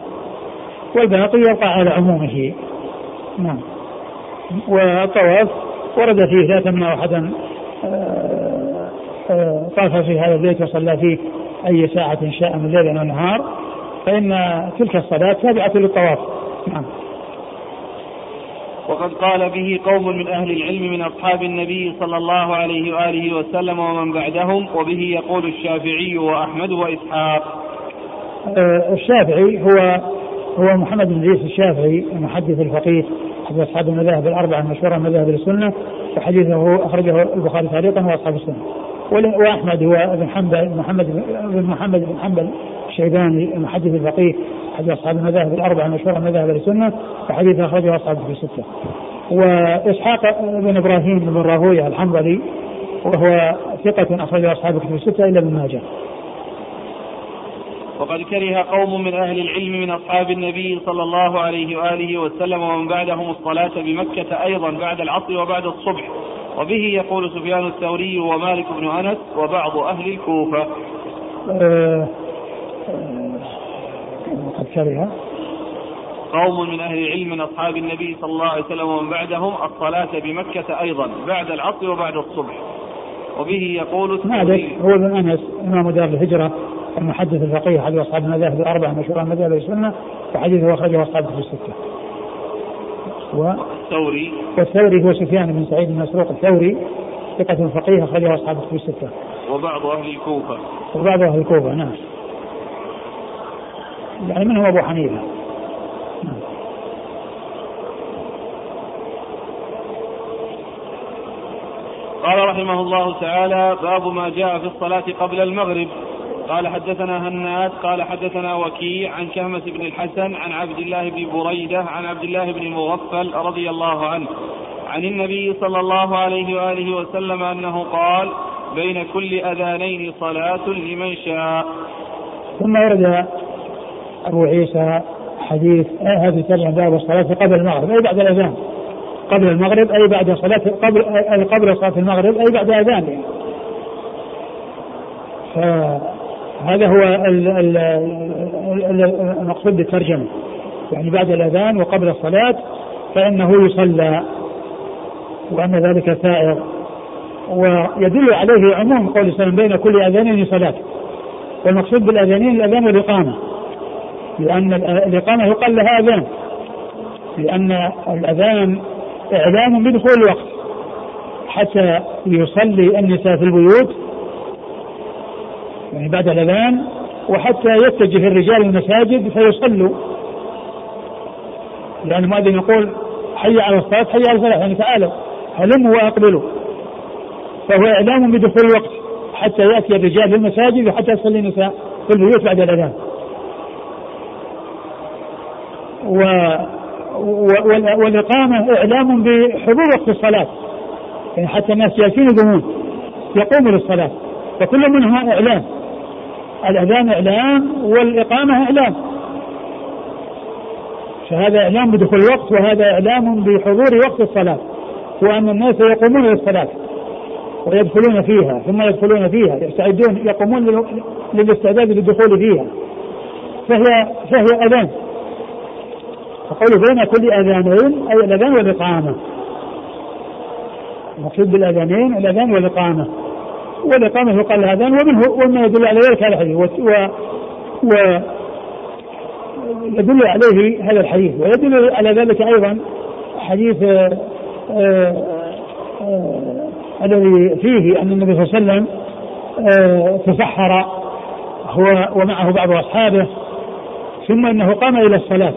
والباقي يبقى على عمومه. نعم. والطواف ورد فيه لا تمنع أحدا آه، آه، طاف في هذا البيت وصلى فيه أي ساعة شاء من ليل أو نهار فإن تلك الصلاة تابعة للطواف. نعم. وقد قال به قوم من أهل العلم من أصحاب النبي صلى الله عليه وآله وسلم ومن بعدهم وبه يقول الشافعي وأحمد وإسحاق. آه، الشافعي هو هو محمد بن إدريس الشافعي المحدث الفقيه أحد أصحاب المذاهب الأربعة المشهورة مذاهب السنة وحديثه أخرجه البخاري تعليقا وأصحاب السنة. وأحمد هو ابن حنبل محمد بن محمد بن حنبل. الشيباني المحدث الفقيه أحد أصحاب المذاهب الأربعة المشهورة مذاهب السنة وحديثه أخرجه اصحابه في الستة. وإسحاق بن إبراهيم بن راهوية الحنظلي وهو ثقة أخرجه أصحاب كتب الستة إلا ابن ماجه. وقد كره قوم من أهل العلم من أصحاب النبي صلى الله عليه وآله وسلم ومن بعدهم الصلاة بمكة أيضا بعد العصر وبعد الصبح وبه يقول سفيان الثوري ومالك بن أنس وبعض أهل الكوفة أه قد كره قوم من أهل العلم من أصحاب النبي صلى الله عليه وسلم ومن بعدهم الصلاة بمكة أيضا بعد العصر وبعد الصبح وبه يقول مالك هو ابن أنس إمام دار الهجرة المحدث الفقيه احد أصحاب المذاهب الأربعة مشهورة مذاهب السنة وحديثه أخرجه اصحابه في الستة. و الثوري والثوري هو سفيان بن سعيد بن مسروق الثوري ثقة فقيه أخرجه أصحابه في الستة. وبعض أهل الكوفة. وبعض أهل الكوفة نعم. يعني منهم أبو حنيفة. قال رحمه الله تعالى باب ما جاء في الصلاة قبل المغرب. قال حدثنا هناد قال حدثنا وكيع عن شهمة بن الحسن عن عبد الله بن بريدة عن عبد الله بن المغفل رضي الله عنه. عن النبي صلى الله عليه وآله وسلم أنه قال بين كل أذانين صلاة لمن شاء. ثم ورد أبو عيسى حديث هذه الترجمة باب الصلاة قبل المغرب أي بعد الأذان. قبل المغرب أي بعد صلاة قبل أي قبل صلاة المغرب أي بعد أذانه هذا هو المقصود بالترجمة. يعني بعد الأذان وقبل الصلاة فإنه يصلى وأن ذلك سائر. ويدل عليه عموم قول صلى بين كل أذانين صلاة والمقصود بالأذانين الأذان والإقامة. لأن الإقامة يقال لها أذان. لأن الأذان إعلام بدخول الوقت. حتى يصلي النساء في البيوت. يعني بعد الأذان. وحتى يتجه الرجال المساجد فيصلوا. لأن المؤذن يقول حي على الصلاة حي على الصلاة يعني تعالوا. هلموا وأقبلوا. فهو إعلام بدخول الوقت. حتى يأتي الرجال في المساجد وحتى يصلي النساء في البيوت بعد الأذان. و والإقامة إعلام بحضور وقت الصلاة. يعني حتى الناس جالسين يقومون يقوموا للصلاة. فكل منهما إعلام. الأذان إعلام والإقامة إعلام. فهذا إعلام بدخول الوقت وهذا إعلام بحضور وقت الصلاة. وأن الناس يقومون للصلاة ويدخلون فيها ثم يدخلون فيها يستعدون يقومون للاستعداد للدخول فيها. فهي فهي أذان. فقوله بين كل أذانين أي الأذان والإقامة. المقصود بالأذانين الأذان والإقامة. والإقامة يقال الأذان ومنه وما يدل على ذلك هذا الحديث. و, و يدل عليه هذا الحديث. ويدل على ذلك أيضا حديث آه، آآ آه، الذي فيه أن النبي صلى الله عليه وسلم آه، تسحر هو ومعه بعض أصحابه ثم أنه قام إلى الصلاة.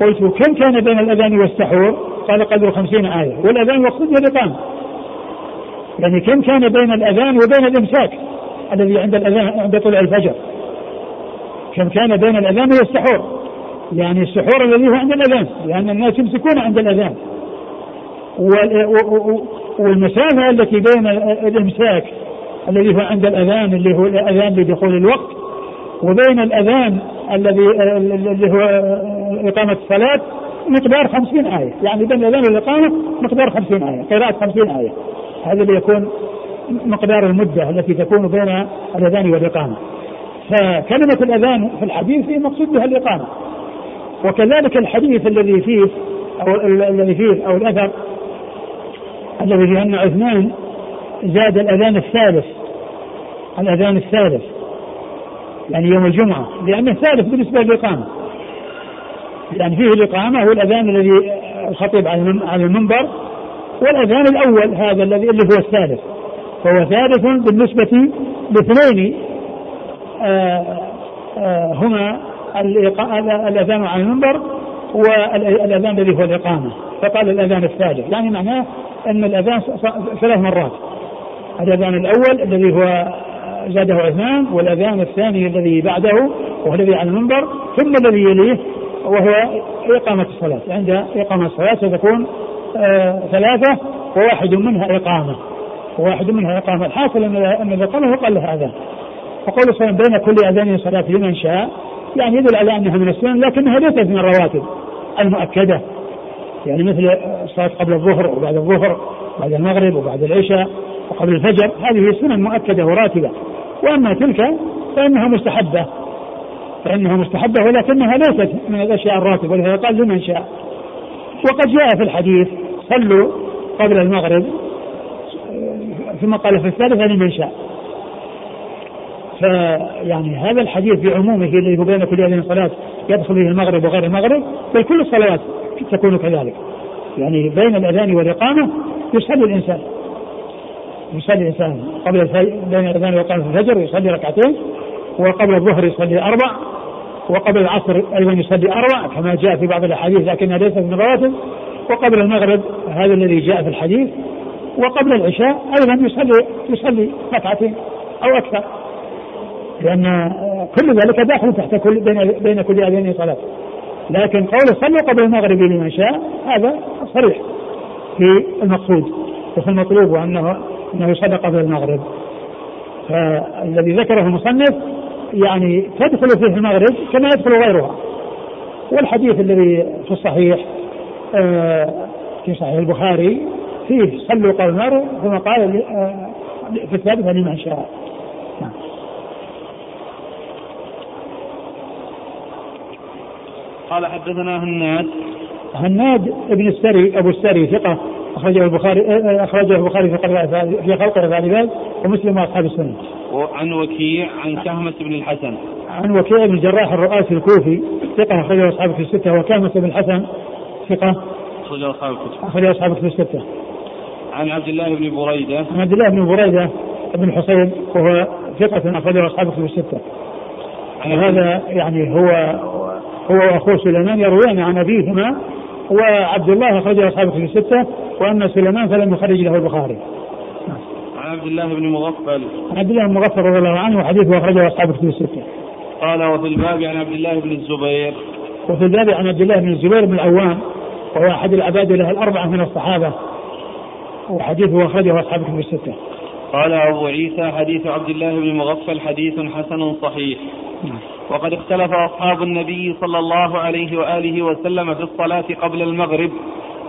قلت كم كان بين الأذان والسحور؟ قال قدر خمسين آية. والأذان يقصد الإقامة يعني كم كان بين الأذان وبين الإمساك الذي عند الأذان عند طلوع الفجر؟ كم كان بين الأذان والسحور؟ يعني السحور الذي هو عند الأذان لأن الناس يمسكون عند الأذان. والمسافة التي بين الإمساك الذي هو عند الأذان اللي هو الأذان لدخول الوقت وبين الأذان الذي اللي هو إقامة الصلاة مقدار خمسين آية. يعني بين الأذان والإقامة مقدار خمسين آية قراءة خمسين آية. هذا اللي يكون مقدار المدة التي تكون بين الأذان والإقامة. فكلمة الأذان في الحديث مقصود بها الإقامة. وكذلك الحديث الذي فيه أو الذي فيه أو الأثر الذي فيه أن عثمان زاد الأذان الثالث. الأذان الثالث. يعني يوم الجمعة لأنه ثالث بالنسبة للإقامة. يعني فيه الإقامة والأذان الذي الخطيب على المنبر والأذان الأول هذا الذي اللي هو الثالث. فهو ثالث بالنسبة لاثنين آه، آه، هما الأذان على المنبر والأذان الذي هو الإقامة. فقال الأذان الثالث. يعني معناه أن الأذان ثلاث مرات. الأذان الأول الذي هو زاده عثمان والأذان الثاني الذي بعده وهو الذي على المنبر ثم الذي يليه وهو إقامة الصلاة. عند إقامة الصلاة ستكون آه ثلاثة وواحد منها إقامة. وواحد منها إقامة. الحاصل أن أن الإقامة قال له أذان وقول صلى بين كل أذان صلاة لمن شاء يعني يدل على أنها من السنن لكنها ليست من الرواتب المؤكدة. يعني مثل الصلاة قبل الظهر وبعد الظهر بعد المغرب وبعد العشاء وقبل الفجر هذه سنن مؤكدة وراتبة. وأما تلك فإنها مستحبة فإنها مستحبة ولكنها ليست من الأشياء الراتبة ولهذا قال لمن شاء. وقد جاء في الحديث صلوا قبل المغرب ثم قال في الثالثة لمن شاء. فيعني هذا الحديث بعمومه الذي بين كل هذه الصلاة يدخل فيه المغرب وغير المغرب بل كل الصلوات تكون كذلك. يعني بين الأذان والإقامة يصلي الإنسان. يصلي الإنسان قبل بين الأذان وإقامة الفجر يصلي ركعتين وقبل الظهر يصلي أربع وقبل العصر أيضا يصلي أربع كما جاء في بعض الأحاديث لكنها ليست من الرواتب. وقبل المغرب هذا الذي جاء في الحديث وقبل العشاء أيضا يصلي يصلي ركعتين أو أكثر. لأن كل ذلك داخل تحت كل بين بين كل أذان صلاة لكن قول صلوا قبل المغرب لمن شاء هذا صريح في المقصود وفي المطلوب وأنه أنه يصلى قبل المغرب فالذي ذكره المصنف يعني تدخل فيه المغرب كما يدخل غيرها. والحديث الذي في الصحيح آه، في صحيح البخاري فيه صلوا قبل المغرب ثم قال آه، في الثالثة لمن شاء. نعم. قال حدثنا هناد. هناد ابن السري أبو السري ثقة. أخرجه البخاري أخرجه البخاري في في خلق الغالبات ومسلم وأصحاب السنة. وعن وكيع عن كهمة بن الحسن. عن وكيع بن الجراح الرؤاسي الكوفي ثقة أخرجه أصحاب في الستة وكهمة بن الحسن أصحاب الكتب. أخرجه أصحاب في الستة. عن عبد الله بن بريدة. عن عبد الله بن بريدة بن حصين وهو ثقة أخرجه أصحاب في الستة. وهذا يعني هو هو وأخوه سليمان يرويان عن أبيهما وعبد الله أخرجه أصحاب في الستة واما سليمان فلم يخرج له البخاري. عن عبد الله بن مغفل. عبد الله بن مغفل رضي الله عنه وحديثه أخرجه أصحاب في الستة. قال وفي الباب عن عبد الله بن الزبير. وفي الباب عن عبد الله بن الزبير بن العوام وهو أحد العباد له الأربعة من الصحابة وحديثه أخرجه أصحاب في الستة. قال أبو عيسى حديث عبد الله بن مغفل حديث حسن صحيح نعم. وقد اختلف أصحاب النبي صلى الله عليه وآله وسلم في الصلاة قبل المغرب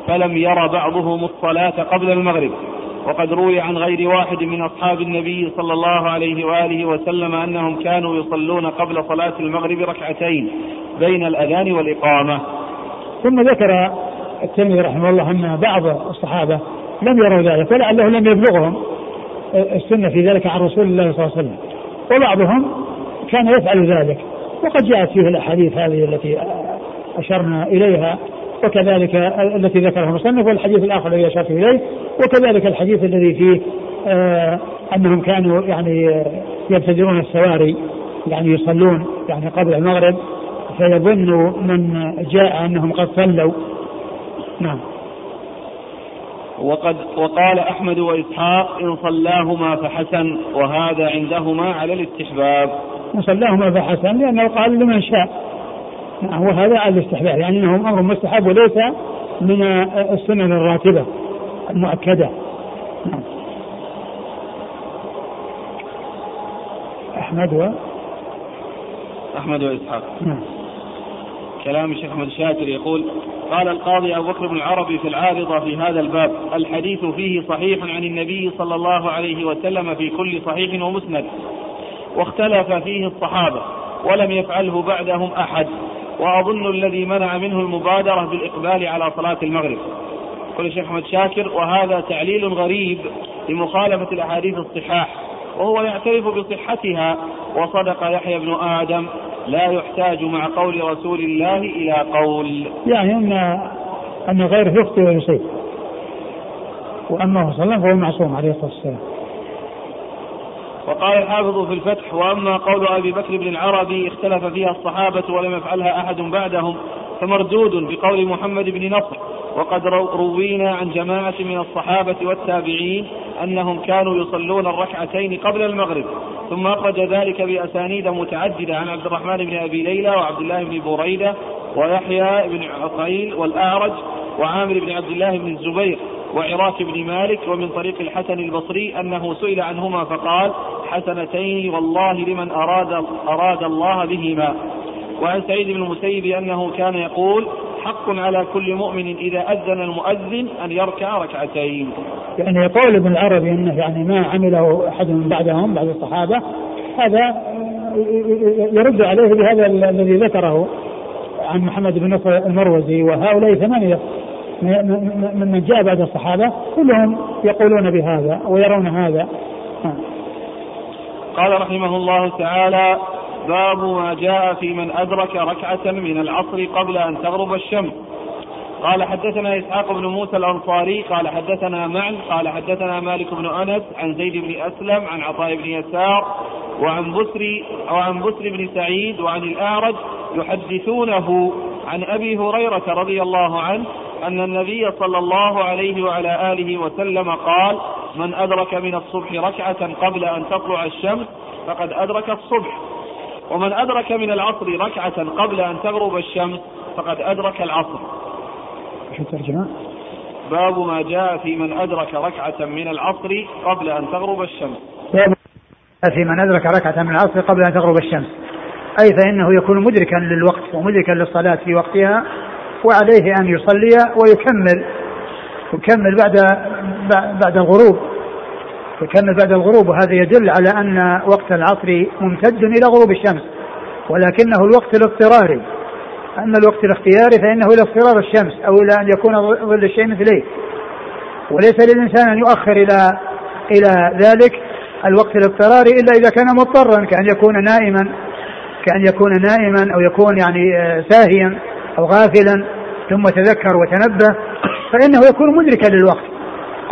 فلم ير بعضهم الصلاة قبل المغرب. وقد روي عن غير واحد من أصحاب النبي صلى الله عليه وآله وسلم أنهم كانوا يصلون قبل صلاة المغرب ركعتين بين الأذان والإقامة. ثم ذكر الترمذي رحمه الله أن بعض الصحابة لم يروا ذلك ولعله لم يبلغهم السنة في ذلك عن رسول الله صلى الله عليه وسلم. وبعضهم كان يفعل ذلك. وقد جاءت فيه الأحاديث هذه التي أشرنا إليها وكذلك التي ذكرها المصنف والحديث الآخر الذي أشرت إليه وكذلك الحديث الذي فيه آه أنهم كانوا يعني يبتدرون السواري يعني يصلون يعني قبل المغرب فيظن من جاء أنهم قد صلوا. نعم. وقد وقال أحمد وإسحاق إن صلاهما فحسن وهذا عندهما على الاستحباب إن صلاهما فحسن لأنه قال لمن شاء. نعم وهذا على الاستحباب يعني أنه أمر مستحب وليس من السنن الراتبة المؤكدة. نعم. أحمد و؟ أحمد وإسحاق نعم. كلام الشيخ أحمد شاكر يقول قال القاضي أبو بكر بن العربي في العارضة في هذا الباب الحديث فيه صحيح عن النبي صلى الله عليه وسلم في كل صحيح ومسند. واختلف فيه الصحابة ولم يفعله بعدهم أحد وأظن الذي منع منه المبادرة بالإقبال على صلاة المغرب. يقول الشيخ أحمد شاكر وهذا تعليل غريب لمخالفة الأحاديث الصحاح وهو يعترف بصحتها وصدق يحيى بن آدم لا يحتاج مع قول رسول الله إلى قول. يعني أن أن غيره يخطئ ويصيب. وأما صلى الله فهو معصوم عليه الصلاة والسلام. وقال الحافظ في الفتح وأما قول أبي بكر بن العربي اختلف فيها الصحابة ولم يفعلها أحد بعدهم فمردود بقول محمد بن نصر وقد روينا عن جماعة من الصحابة والتابعين أنهم كانوا يصلون الركعتين قبل المغرب ثم أخرج ذلك بأسانيد متعددة عن عبد الرحمن بن أبي ليلى وعبد الله بن بريدة ويحيى بن عقيل والأعرج وعامر بن عبد الله بن الزبير وعراك بن مالك ومن طريق الحسن البصري أنه سئل عنهما فقال حسنتين والله لمن أراد, أراد الله بهما. وعن سعيد بن المسيب أنه كان يقول حق على كل مؤمن إذا أذن المؤذن أن يركع ركعتين. يعني يقول ابن العربي أنه يعني ما عمله أحد من بعدهم بعد الصحابة هذا يرد عليه بهذا الذي ذكره عن محمد بن نصر المروزي وهؤلاء ثمانية من جاء بعد الصحابة كلهم يقولون بهذا ويرون هذا. قال رحمه الله تعالى باب ما جاء في من أدرك ركعة من العصر قبل أن تغرب الشمس. قال حدثنا إسحاق بن موسى الأنصاري قال حدثنا معن قال حدثنا مالك بن أنس عن زيد بن أسلم عن عطاء بن يسار وعن بسر وعن بسر بن سعيد وعن الأعرج يحدثونه عن أبي هريرة رضي الله عنه أن النبي صلى الله عليه وعلى آله وسلم قال من أدرك من الصبح ركعة قبل أن تطلع الشمس فقد أدرك الصبح. ومن أدرك من العصر ركعة قبل أن تغرب الشمس فقد أدرك العصر. شو الترجمة؟ باب ما جاء في من أدرك ركعة من العصر قبل أن تغرب الشمس. باب في من أدرك ركعة من العصر قبل أن تغرب الشمس. أي فإنه يكون مدركا للوقت ومدركا للصلاة في وقتها وعليه أن يصلي ويكمل يكمل بعد بعد الغروب. يكمل بعد الغروب وهذا يدل على أن وقت العصر ممتد إلى غروب الشمس ولكنه الوقت الاضطراري. أما الوقت الاختياري فإنه إلى اضطرار الشمس أو إلى أن يكون ظل الشيء مثليه وليس للإنسان أن يؤخر إلى إلى ذلك الوقت الاضطراري إلا إذا كان مضطرا كأن يكون نائما كأن يكون نائما أو يكون يعني آه، ساهيا أو غافلا ثم تذكر وتنبه فإنه يكون مدركا للوقت.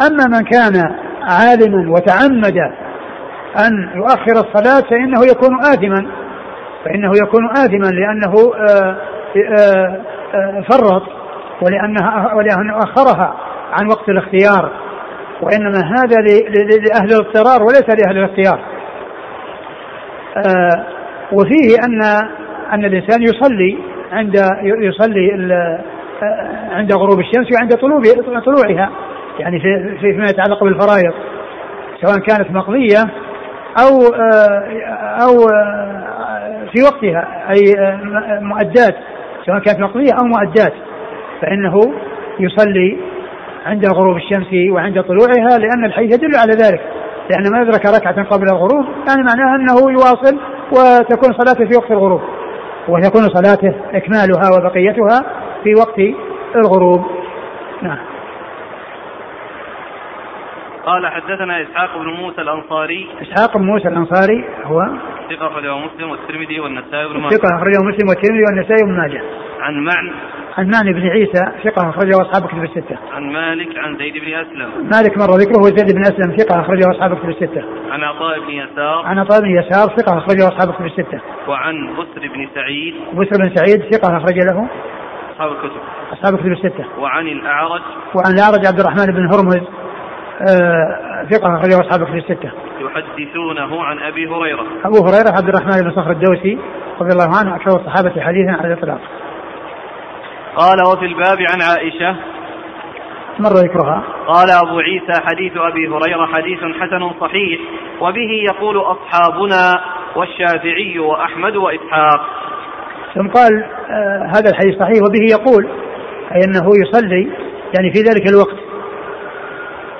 أما من كان عالما وتعمد أن يؤخر الصلاة فإنه يكون آثما فإنه يكون آثما لأنه آه، آه، آه، فرط ولأنها ولأنه أخرها عن وقت الاختيار وإنما هذا لأهل الاضطرار وليس لأهل الاختيار. وفيه أن أن الإنسان يصلي عند يصلي عند غروب الشمس وعند طلوعها. يعني في فيما يتعلق بالفرائض سواء كانت مقضية أو أو في وقتها أي مؤدات سواء كانت مقضية أو مؤدات فإنه يصلي عند غروب الشمس وعند طلوعها لأن الحديث يدل على ذلك لأن من أدرك ركعة قبل الغروب يعني معناها أنه يواصل وتكون صلاته في وقت الغروب وتكون صلاته إكمالها وبقيتها في وقت الغروب. نعم. قال حدثنا إسحاق بن موسى الأنصاري إسحاق بن موسى الأنصاري هو ثقة أخرجه مسلم والترمذي والنسائي وابن ماجه ثقة أخرجه مسلم والترمذي والنسائي وابن ماجه عن معن عن معن بن عيسى ثقة أخرجه أصحاب كتب الستة. عن مالك عن زيد بن أسلم. مالك مر ذكره زيد بن أسلم ثقة أخرجه أصحاب كتب الستة. عن عطاء بن يسار. عن عطاء بن يسار ثقة أخرجه أصحاب كتب الستة. وعن بسر بن سعيد. بسر بن سعيد ثقة أخرج له. أصحاب الكتب. أصحاب الكتب الستة. وعن الأعرج. وعن الأعرج عبد الرحمن بن هرمز ثقة أخرجه أصحاب الكتب الستة. يحدثونه عن أبي هريرة. أبو هريرة عبد الرحمن بن صخر الدوسي رضي الله عنه أكثر الصحابة حديثا على الإطلاق. قال وفي الباب عن عائشة مر ذكرها قال أبو عيسى حديث أبي هريرة حديث حسن صحيح وبه يقول أصحابنا والشافعي وأحمد وإسحاق ثم قال آه هذا الحديث صحيح وبه يقول أي أنه يصلي يعني في ذلك الوقت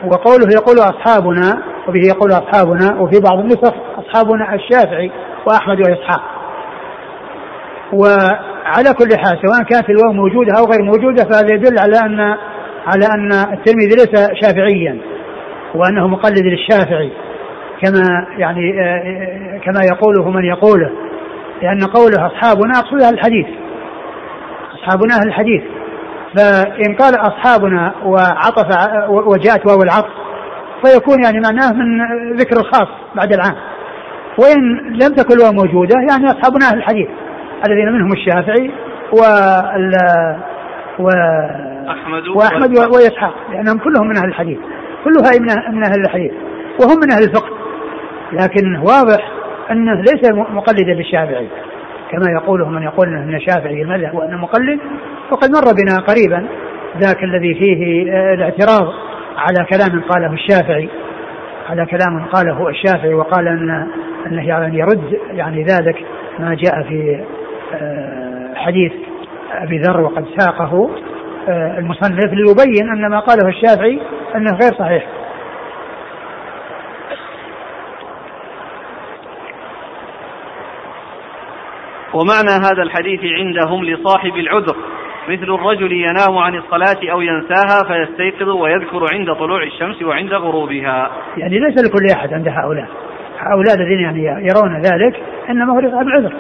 وقوله يقول أصحابنا وبه يقول أصحابنا وفي بعض النسخ أصحابنا الشافعي وأحمد وإسحاق. وعلى كل حال سواء كانت الواو موجودة أو غير موجودة فهذا يدل على أن على أن الترمذي ليس شافعيا وأنه مقلد للشافعي. كما يعني آه، كما يقوله من يقوله لأن قوله أصحابنا أقصد أهل الحديث. أصحابنا أهل الحديث. فإن قال أصحابنا وعطف وجاءت واو العطف فيكون يعني معناه من ذكر الخاص بعد العام. وإن لم تكن واو موجودة يعني أصحابنا أهل الحديث الذين منهم الشافعي و و أحمد وأحمد وإسحاق. لأنهم كلهم من أهل الحديث كلها من أهل الحديث وهم من أهل الفقه. لكن واضح أنه ليس مقلدا للشافعي. كما يقوله من يقول إنه من شافعي المذهب وأنه مقلد وقد مر بنا قريبا ذاك الذي فيه آه، الاعتراض على كلام قاله الشافعي على كلام قاله الشافعي وقال أن أنه يعني يرد يعني ذلك ما جاء في آه، حديث أبي ذر وقد ساقه آه، المصنف ليبين أن ما قاله الشافعي أنه غير صحيح. ومعنى هذا الحديث عندهم لصاحب العذر مثل الرجل ينام عن الصلاة أو ينساها فيستيقظ ويذكر عند طلوع الشمس وعند غروبها. يعني ليس لكل أحد عند هؤلاء. هؤلاء الذين يعني يرون ذلك إنما هو العذر.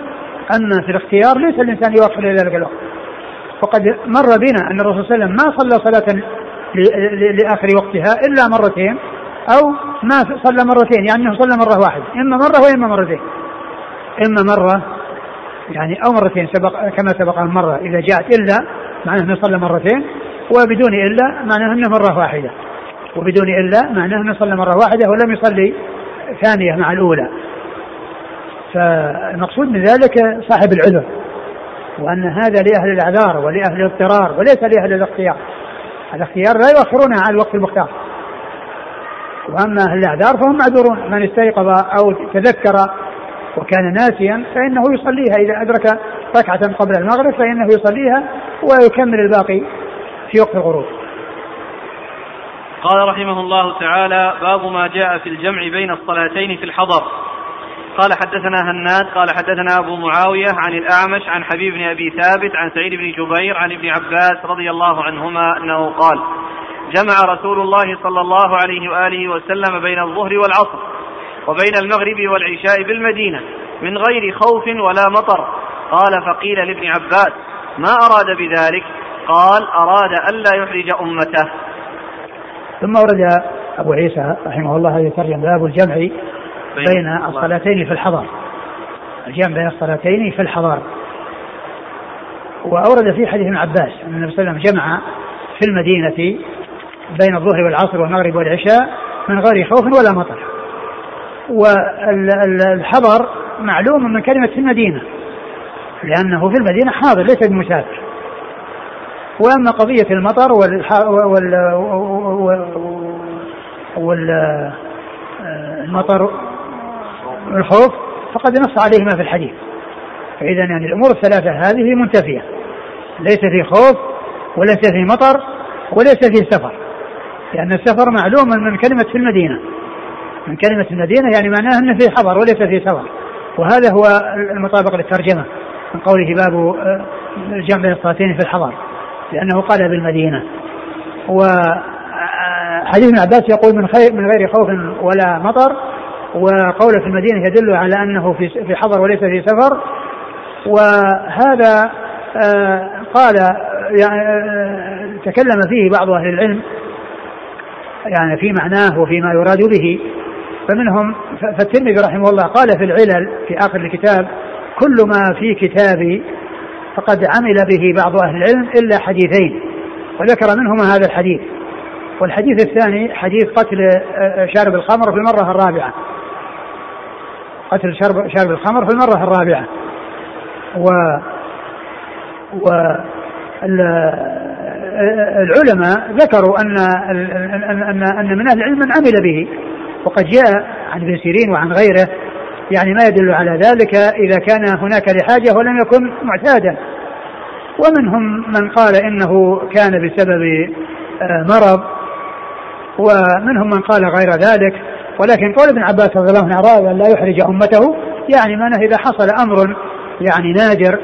أما في الاختيار ليس الإنسان يوصل إلى ذلك الوقت. وقد مر بنا أن الرسول صلى الله عليه وسلم ما صلى صلاة لآخر وقتها إلا مرتين أو ما صلى مرتين يعني صلى مرة واحدة إما مرة وإما مرتين. إما مرة يعني أو مرتين سبق كما سبق مرة إذا جاءت إلا معناه أنه صلى مرتين وبدون إلا معناه أنه مرة واحدة. وبدون إلا معناه أنه صلى مرة واحدة ولم يصلي ثانية مع الأولى. فالمقصود من ذلك صاحب العذر وأن هذا لأهل الأعذار ولأهل الاضطرار وليس لأهل الاختيار. الاختيار لا يؤخرونها عن الوقت المختار. وأما أهل الأعذار فهم معذورون. من استيقظ أو تذكر وكان ناسيا فإنه يصليها إذا أدرك ركعة قبل المغرب فإنه يصليها ويكمل الباقي في وقت الغروب. قال رحمه الله تعالى باب ما جاء في الجمع بين الصلاتين في الحضر. قال حدثنا هناد قال حدثنا أبو معاوية عن الأعمش عن حبيب بن أبي ثابت عن سعيد بن جبير عن ابن عباس رضي الله عنهما أنه قال جمع رسول الله صلى الله عليه وآله وسلم بين الظهر والعصر. وبين المغرب والعشاء بالمدينة من غير خوف ولا مطر. قال فقيل لابن عباس ما أراد بذلك؟ قال أراد ألا يحرج أمته. ثم ورد أبو عيسى رحمه الله يترجم باب الجمع بين الصلاتين في الحضر. الجمع بين الصلاتين في الحضر. وأورد في حديث ابن عباس أن النبي صلى الله عليه وسلم جمع في المدينة بين الظهر والعصر والمغرب والعشاء من غير خوف ولا مطر. والحضر معلوم من كلمة في المدينة لأنه في المدينة حاضر ليس بمسافر. وأما قضية المطر وال وال المطر والخوف فقد نص عليهما في الحديث. فإذا يعني الأمور الثلاثة هذه منتفية. ليس في خوف وليس في مطر وليس في سفر. لأن السفر معلوم من كلمة في المدينة. من كلمة المدينة يعني معناه أنه في حضر وليس في سفر وهذا هو المطابق للترجمة. من قوله باب آه، الجمع الصلاتين في الحضر. لأنه قال بالمدينة. وحديث ابن عباس يقول من خير من غير خوف ولا مطر. وقوله في المدينة يدل على أنه في في حضر وليس في سفر. وهذا آه، قال يعني آه، تكلم فيه بعض أهل العلم. يعني في معناه وفيما يراد به. فمنهم فالترمذي رحمه الله قال في العلل في آخر الكتاب كل ما في كتابي فقد عمل به بعض أهل العلم إلا حديثين وذكر منهما هذا الحديث. والحديث الثاني حديث قتل آه، شارب الخمر في المرة الرابعة. قتل شرب شارب الخمر في المرة الرابعة. و و العلماء ذكروا ان ان أن من أهل العلم من عمل به. وقد جاء عن ابن سيرين وعن غيره يعني ما يدل على ذلك إذا كان هناك لحاجة ولم يكن معتادا. ومنهم من قال إنه كان بسبب آه، مرض ومنهم من قال غير ذلك. ولكن قول ابن عباس رضي الله عنه أن لا يحرج أمته يعني معناه إذا حصل أمر يعني نادر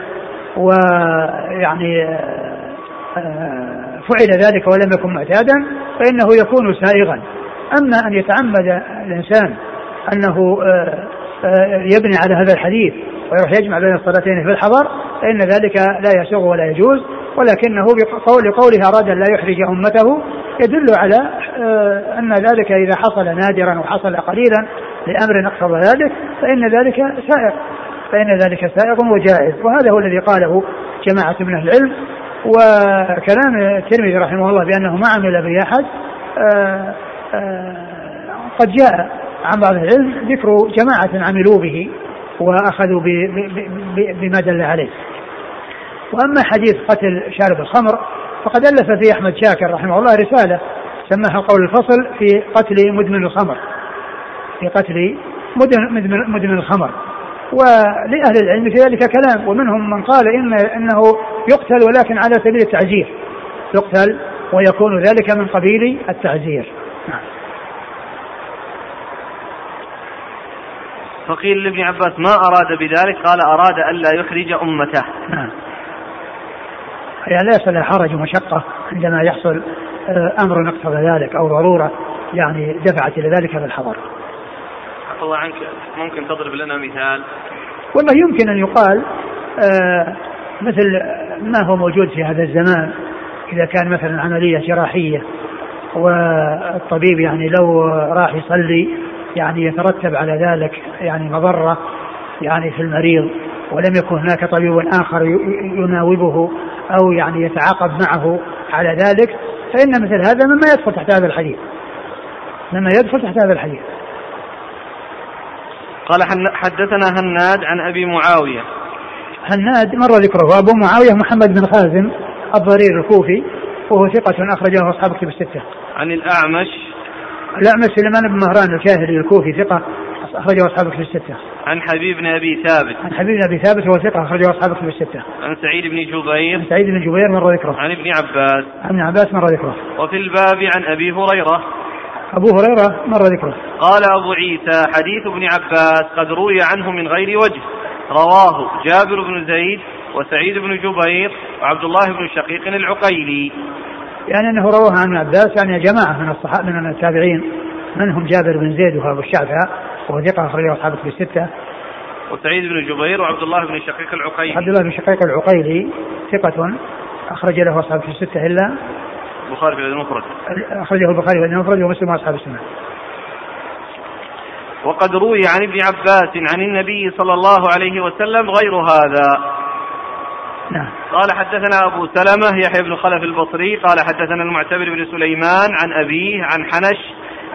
ويعني آه، فعل ذلك ولم يكن معتادا فإنه يكون سائغا. أما أن يتعمد الإنسان أنه آه، آه، يبني على هذا الحديث ويروح يجمع بين الصلاتين في الحضر فإن ذلك لا يسوغ ولا يجوز. ولكنه بقول قوله اراد ان لا يحرج أمته يدل على أن ذلك إذا حصل نادرا وحصل قليلا لأمر اقتضى ذلك فإن ذلك سائغ فإن ذلك سائغ وجائز. وهذا هو الذي قاله جماعة من أهل العلم. وكلام الترمذي رحمه الله بأنه ما عمل به أحد آه، آه، قد جاء عن بعض العلم ذكر جماعة عملوا به وأخذوا بما دل عليه. وأما حديث قتل شارب الخمر فقد ألف فيه أحمد شاكر رحمه الله رسالة سماها قول الفصل في قتل مدمن الخمر. في قتل مدمن, مدمن الخمر. ولأهل العلم في ذلك كلام ومنهم من قال إن أنه يقتل ولكن على سبيل التعزير. يقتل ويكون ذلك من قبيل التعزير نعم. فقيل لابن عباس ما أراد بذلك؟ قال أراد ألا يخرج أمته. نعم. يعني ليس له حرج ومشقة عندما يحصل آه، أمر اقتضى ذلك أو ضرورة يعني دفعت إلى ذلك بالحضر الله عنك ممكن تضرب لنا مثال؟ والله يمكن أن يقال آه مثل ما هو موجود في هذا الزمان إذا كان مثلا عملية جراحية والطبيب يعني لو راح يصلي يعني يترتب على ذلك يعني مضرة يعني في المريض ولم يكن هناك طبيب آخر يناوبه أو يعني يتعاقب معه على ذلك فإن مثل هذا مما يدخل تحت هذا الحديث. مما يدخل تحت هذا الحديث. قال حدثنا هناد عن أبي معاوية. هناد مر ذكره وابو معاوية محمد بن خازم الضرير الكوفي وهو ثقة أخرجه أصحاب كتب الستة. عن الأعمش الأعمش سليمان بن مهران الكاهلي الكوفي ثقة أخرجه أصحاب كتب الستة. عن حبيب بن أبي ثابت. عن حبيب بن أبي ثابت هو ثقة أخرجه أصحاب كتب الستة. عن سعيد بن جبير. عن سعيد بن جبير مر ذكره. عن ابن عباس. عن ابن عباس مر ذكره. وفي الباب عن أبي هريرة أبو هريرة مر ذكره قال أبو عيسى حديث ابن عباس قد روي عنه من غير وجه رواه جابر بن زيد وسعيد بن جبير وعبد الله بن شقيق العقيلي يعني أنه رواه عن ابن عباس يعني جماعة من الصحابة من التابعين منهم جابر بن زيد وهو الشعثاء وهو ثقة أخرجه أصحابه في الستة. وسعيد بن جبير وعبد الله بن شقيق العقيلي. عبد الله بن شقيق العقيلي ثقة أخرج له أصحابه في الستة إلا البخاري في المفرد. أخرجه البخاري في المفرد ومسلم وأصحاب السنة. وقد روي عن ابن عباس عن النبي صلى الله عليه وسلم غير هذا. نعم. قال حدثنا أبو سلمة يحيى بن خلف البصري. قال حدثنا المعتبر بن سليمان عن أبيه عن حنش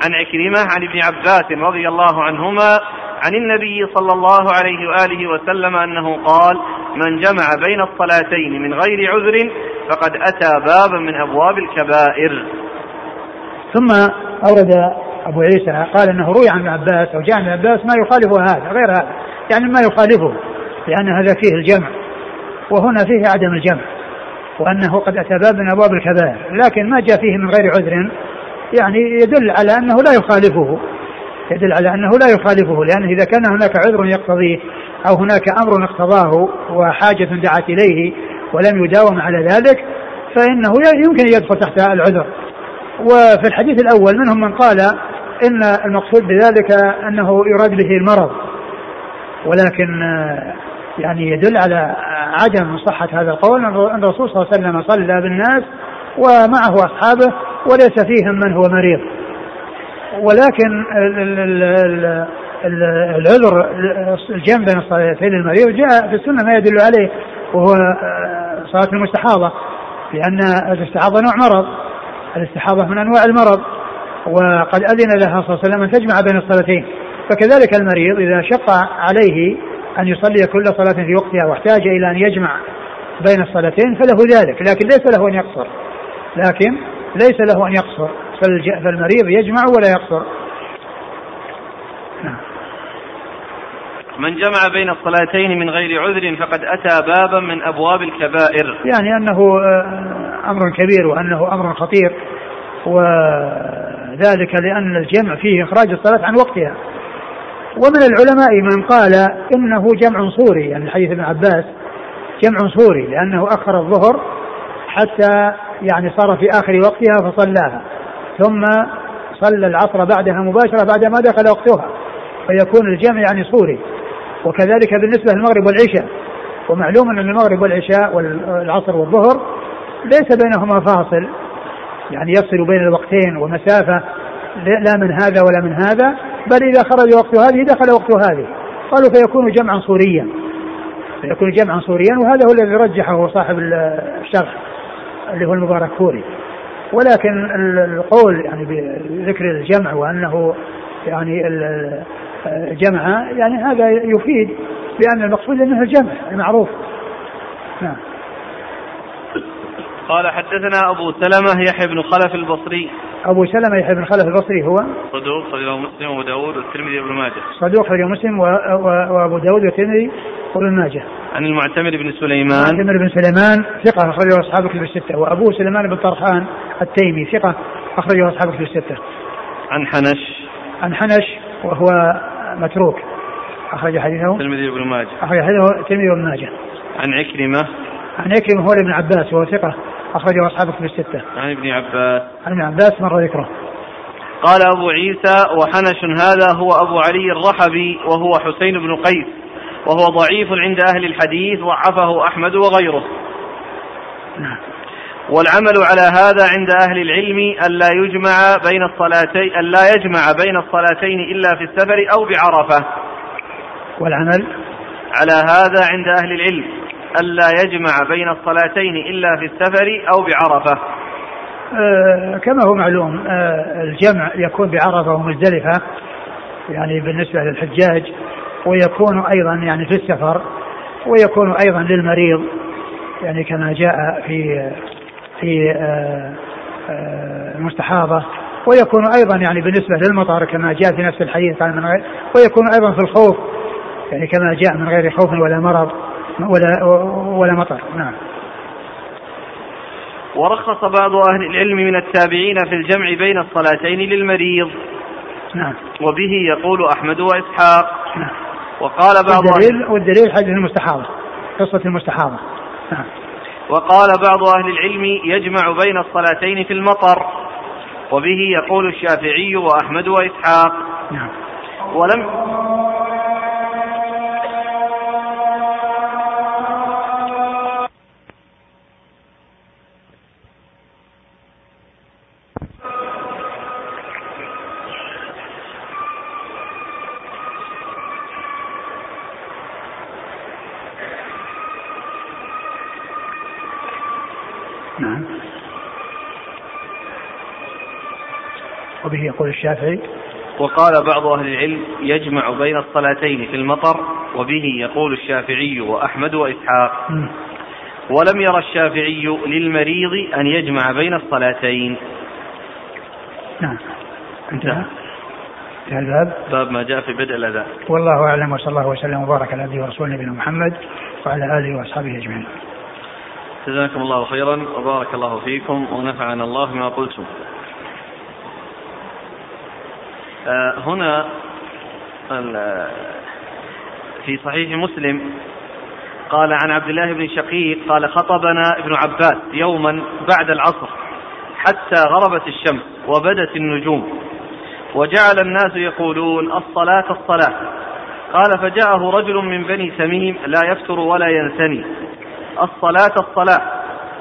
عن عكرمة عن ابن عباس رضي الله عنهما عن النبي صلى الله عليه وآله وسلم أنه قال من جمع بين الصلاتين من غير عذر فقد أتى بابا من أبواب الكبائر. ثم أورد أبو عيسى قال أنه روي عن ابن عباس أو جاء عن ابن عباس ما يخالف هذا غير هذا يعني ما يخالفه لأن هذا فيه الجمع. وهنا فيه عدم الجمع وأنه قد أتى باب من أبواب الكبائر لكن ما جاء فيه من غير عذر يعني يدل على أنه لا يخالفه يدل على أنه لا يخالفه لأنه إذا كان هناك عذر يقتضيه أو هناك أمر اقتضاه وحاجة دعت إليه ولم يداوم على ذلك فإنه يمكن يدخل تحت العذر. وفي الحديث الأول منهم من قال إن المقصود بذلك أنه يراد به المرض ولكن يعني يدل على عدم صحة هذا القول. أن الرسول صلى الله عليه وسلم صلى بالناس ومعه أصحابه وليس فيهم من هو مريض. ولكن العذر الجمع بين الصلاتين المريض جاء في السنة ما يدل عليه وهو صلاة المستحاضة لأن الاستحاضة نوع مرض. الاستحاضة من أنواع المرض وقد أذن لها صلى الله عليه وسلم أن تجمع بين الصلاتين. فكذلك المريض إذا شق عليه أن يصلي كل صلاة في وقتها واحتاج إلى أن يجمع بين الصلاتين فله ذلك لكن ليس له أن يقصر. لكن ليس له أن يقصر. فالمريض يجمع ولا يقصر. نعم. من جمع بين الصلاتين من غير عذر فقد أتى بابا من أبواب الكبائر. يعني أنه آه، أمر كبير وأنه أمر خطير وذلك لأن الجمع فيه إخراج الصلاة عن وقتها. ومن العلماء من قال إنه جمع صوري يعني حديث ابن عباس جمع صوري لأنه أخر الظهر حتى يعني صار في آخر وقتها فصلاها ثم صلى العصر بعدها مباشرة بعد ما دخل وقتها فيكون الجمع يعني صوري. وكذلك بالنسبة للمغرب والعشاء ومعلوم أن المغرب والعشاء والعصر والظهر ليس بينهما فاصل يعني يفصل بين الوقتين ومسافة لا من هذا ولا من هذا. بل إذا خرج وقت هذه دخل وقت هذه. قالوا فيكون جمعا صوريا فيكون جمعا صوريا وهذا هو الذي رجحه صاحب الشرح اللي هو المبارك فوري. ولكن القول يعني بذكر الجمع وأنه يعني الجمع يعني هذا يفيد بأن المقصود أنه الجمع المعروف. نعم. قال حدثنا أبو سلمة يحيى بن خلف البصري. أبو سلمة يحيى بن خلف البصري هو؟ صدوق خرجه مسلم وأبو داود والترمذي وابن ماجه. صدوق خرجه مسلم وأبو داود والترمذي وابن ماجه. عن المعتمر بن سليمان. المعتمر بن سليمان ثقة أخرجه أصحاب كتب الستة وأبوه سليمان بن طرحان التيمي ثقة أخرجه أصحاب كتب الستة. عن حنش. عن حنش وهو متروك أخرج حديثه. الترمذي بن ماجه. أخرج حديثه الترمذي بن ماجه. عن عكرمة. عن عكرمة هو ابن عباس وهو ثقة أخرجه أصحاب كتب الستة. عن ابن عباس. عن ابن عباس مر ذكره. قال أبو عيسى وحنش هذا هو أبو علي الرحبي وهو حسين بن قيس وهو ضعيف عند أهل الحديث ضعفه أحمد وغيره. نعم. والعمل على هذا عند أهل العلم ألا يجمع بين الصلاتين ألا يجمع بين الصلاتين إلا في السفر أو بعرفة. والعمل؟ على هذا عند أهل العلم. ألا يجمع بين الصلاتين إلا في السفر أو بعرفة. آه كما هو معلوم آه الجمع يكون بعرفة ومزدلفة يعني بالنسبة للحجاج ويكون أيضا يعني في السفر ويكون أيضا للمريض يعني كما جاء في في آه، آه، المستحاضة. ويكون أيضا يعني بالنسبة للمطر كما جاء في نفس الحديث قال من غير ويكون أيضا في الخوف يعني كما جاء من غير خوف ولا مرض. ولا ولا مطر. نعم. ورخص بعض أهل العلم من التابعين في الجمع بين الصلاتين للمريض. نعم. وبه يقول أحمد وإسحاق. نعم. وقال بعض والدليل, والدليل حديث المستحاضة. قصة المستحاضة. نعم. وقال بعض أهل العلم يجمع بين الصلاتين في المطر. وبه يقول الشافعي وأحمد وإسحاق. نعم. ولم يقول الشافعي؟ وقال بعض أهل العلم يجمع بين الصلاتين في المطر وبه يقول الشافعي وأحمد وإسحاق. ولم يرى الشافعي للمريض أن يجمع بين الصلاتين. نعم. انتهى. انتهى الباب. باب ما جاء في بدء الأذان. والله أعلم وصلى الله وسلم وبارك على عبده ورسوله نبينا محمد وعلى آله وأصحابه أجمعين. جزاكم الله خيرا وبارك الله فيكم ونفعنا الله بما قلتم. هنا في صحيح مسلم قال عن عبد الله بن شقيق قال خطبنا ابن عباس يوما بعد العصر حتى غربت الشمس وبدت النجوم وجعل الناس يقولون الصلاة الصلاة. قال فجاءه رجل من بني تميم لا يفتر ولا ينثني. الصلاة الصلاة.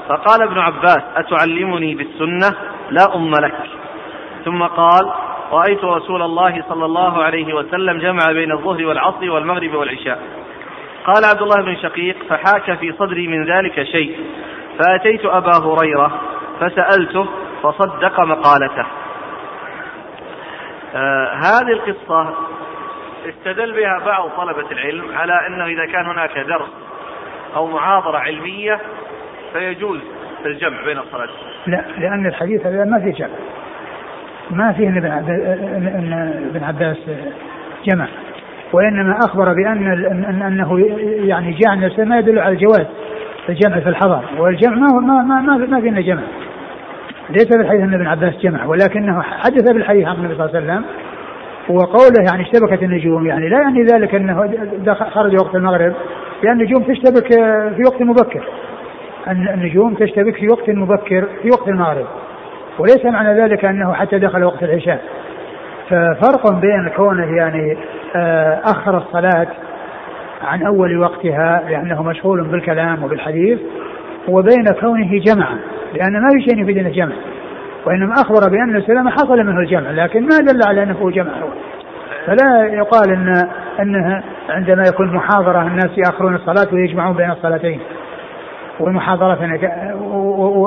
فقال ابن عباس أتعلمني بالسنة؟ لا أم لك. ثم قال رأيت رسول الله صلى الله عليه وسلم جمع بين الظهر والعصر والمغرب والعشاء. قال عبد الله بن شقيق فحاك في صدري من ذلك شيء. فأتيت أبا هريرة فسألته فصدق مقالته. آه هذه القصة استدل بها بعض طلبة العلم على أنه إذا كان هناك درس أو محاضرة علمية فيجوز الجمع بين الصلاتين. لا لأن الحديث هذا ما في جمع. ما فيه ان ابن عباس جمع. وإنما أخبر بأن أنه يعني جاء عن ما يدل على الجواز الجمع في الحضر. والجمع ما ما ما ما, ما فينا جمع. ليس بالحديث أن ابن عباس جمع ولكنه حدث بالحديث عن النبي صلى الله عليه وسلم وقوله يعني اشتبكت النجوم يعني لا يعني ذلك أنه خرج وقت المغرب لأن النجوم تشتبك في وقت مبكر. النجوم تشتبك في وقت مبكر في وقت المغرب. وليس معنى ذلك أنه حتى دخل وقت العشاء. ففرق بين كونه يعني آه، أخر الصلاة عن أول وقتها لأنه مشغول بالكلام وبالحديث وبين كونه جمع لأن ما في شيء يفيد إنه جمع. وإنما أخبر بأن السلام حصل منه الجمع لكن ما دل على أنه جمع. هو فلا يقال إن إنها عندما يكون محاضرة الناس يأخرون الصلاة ويجمعون بين الصلاتين. والمحاضرة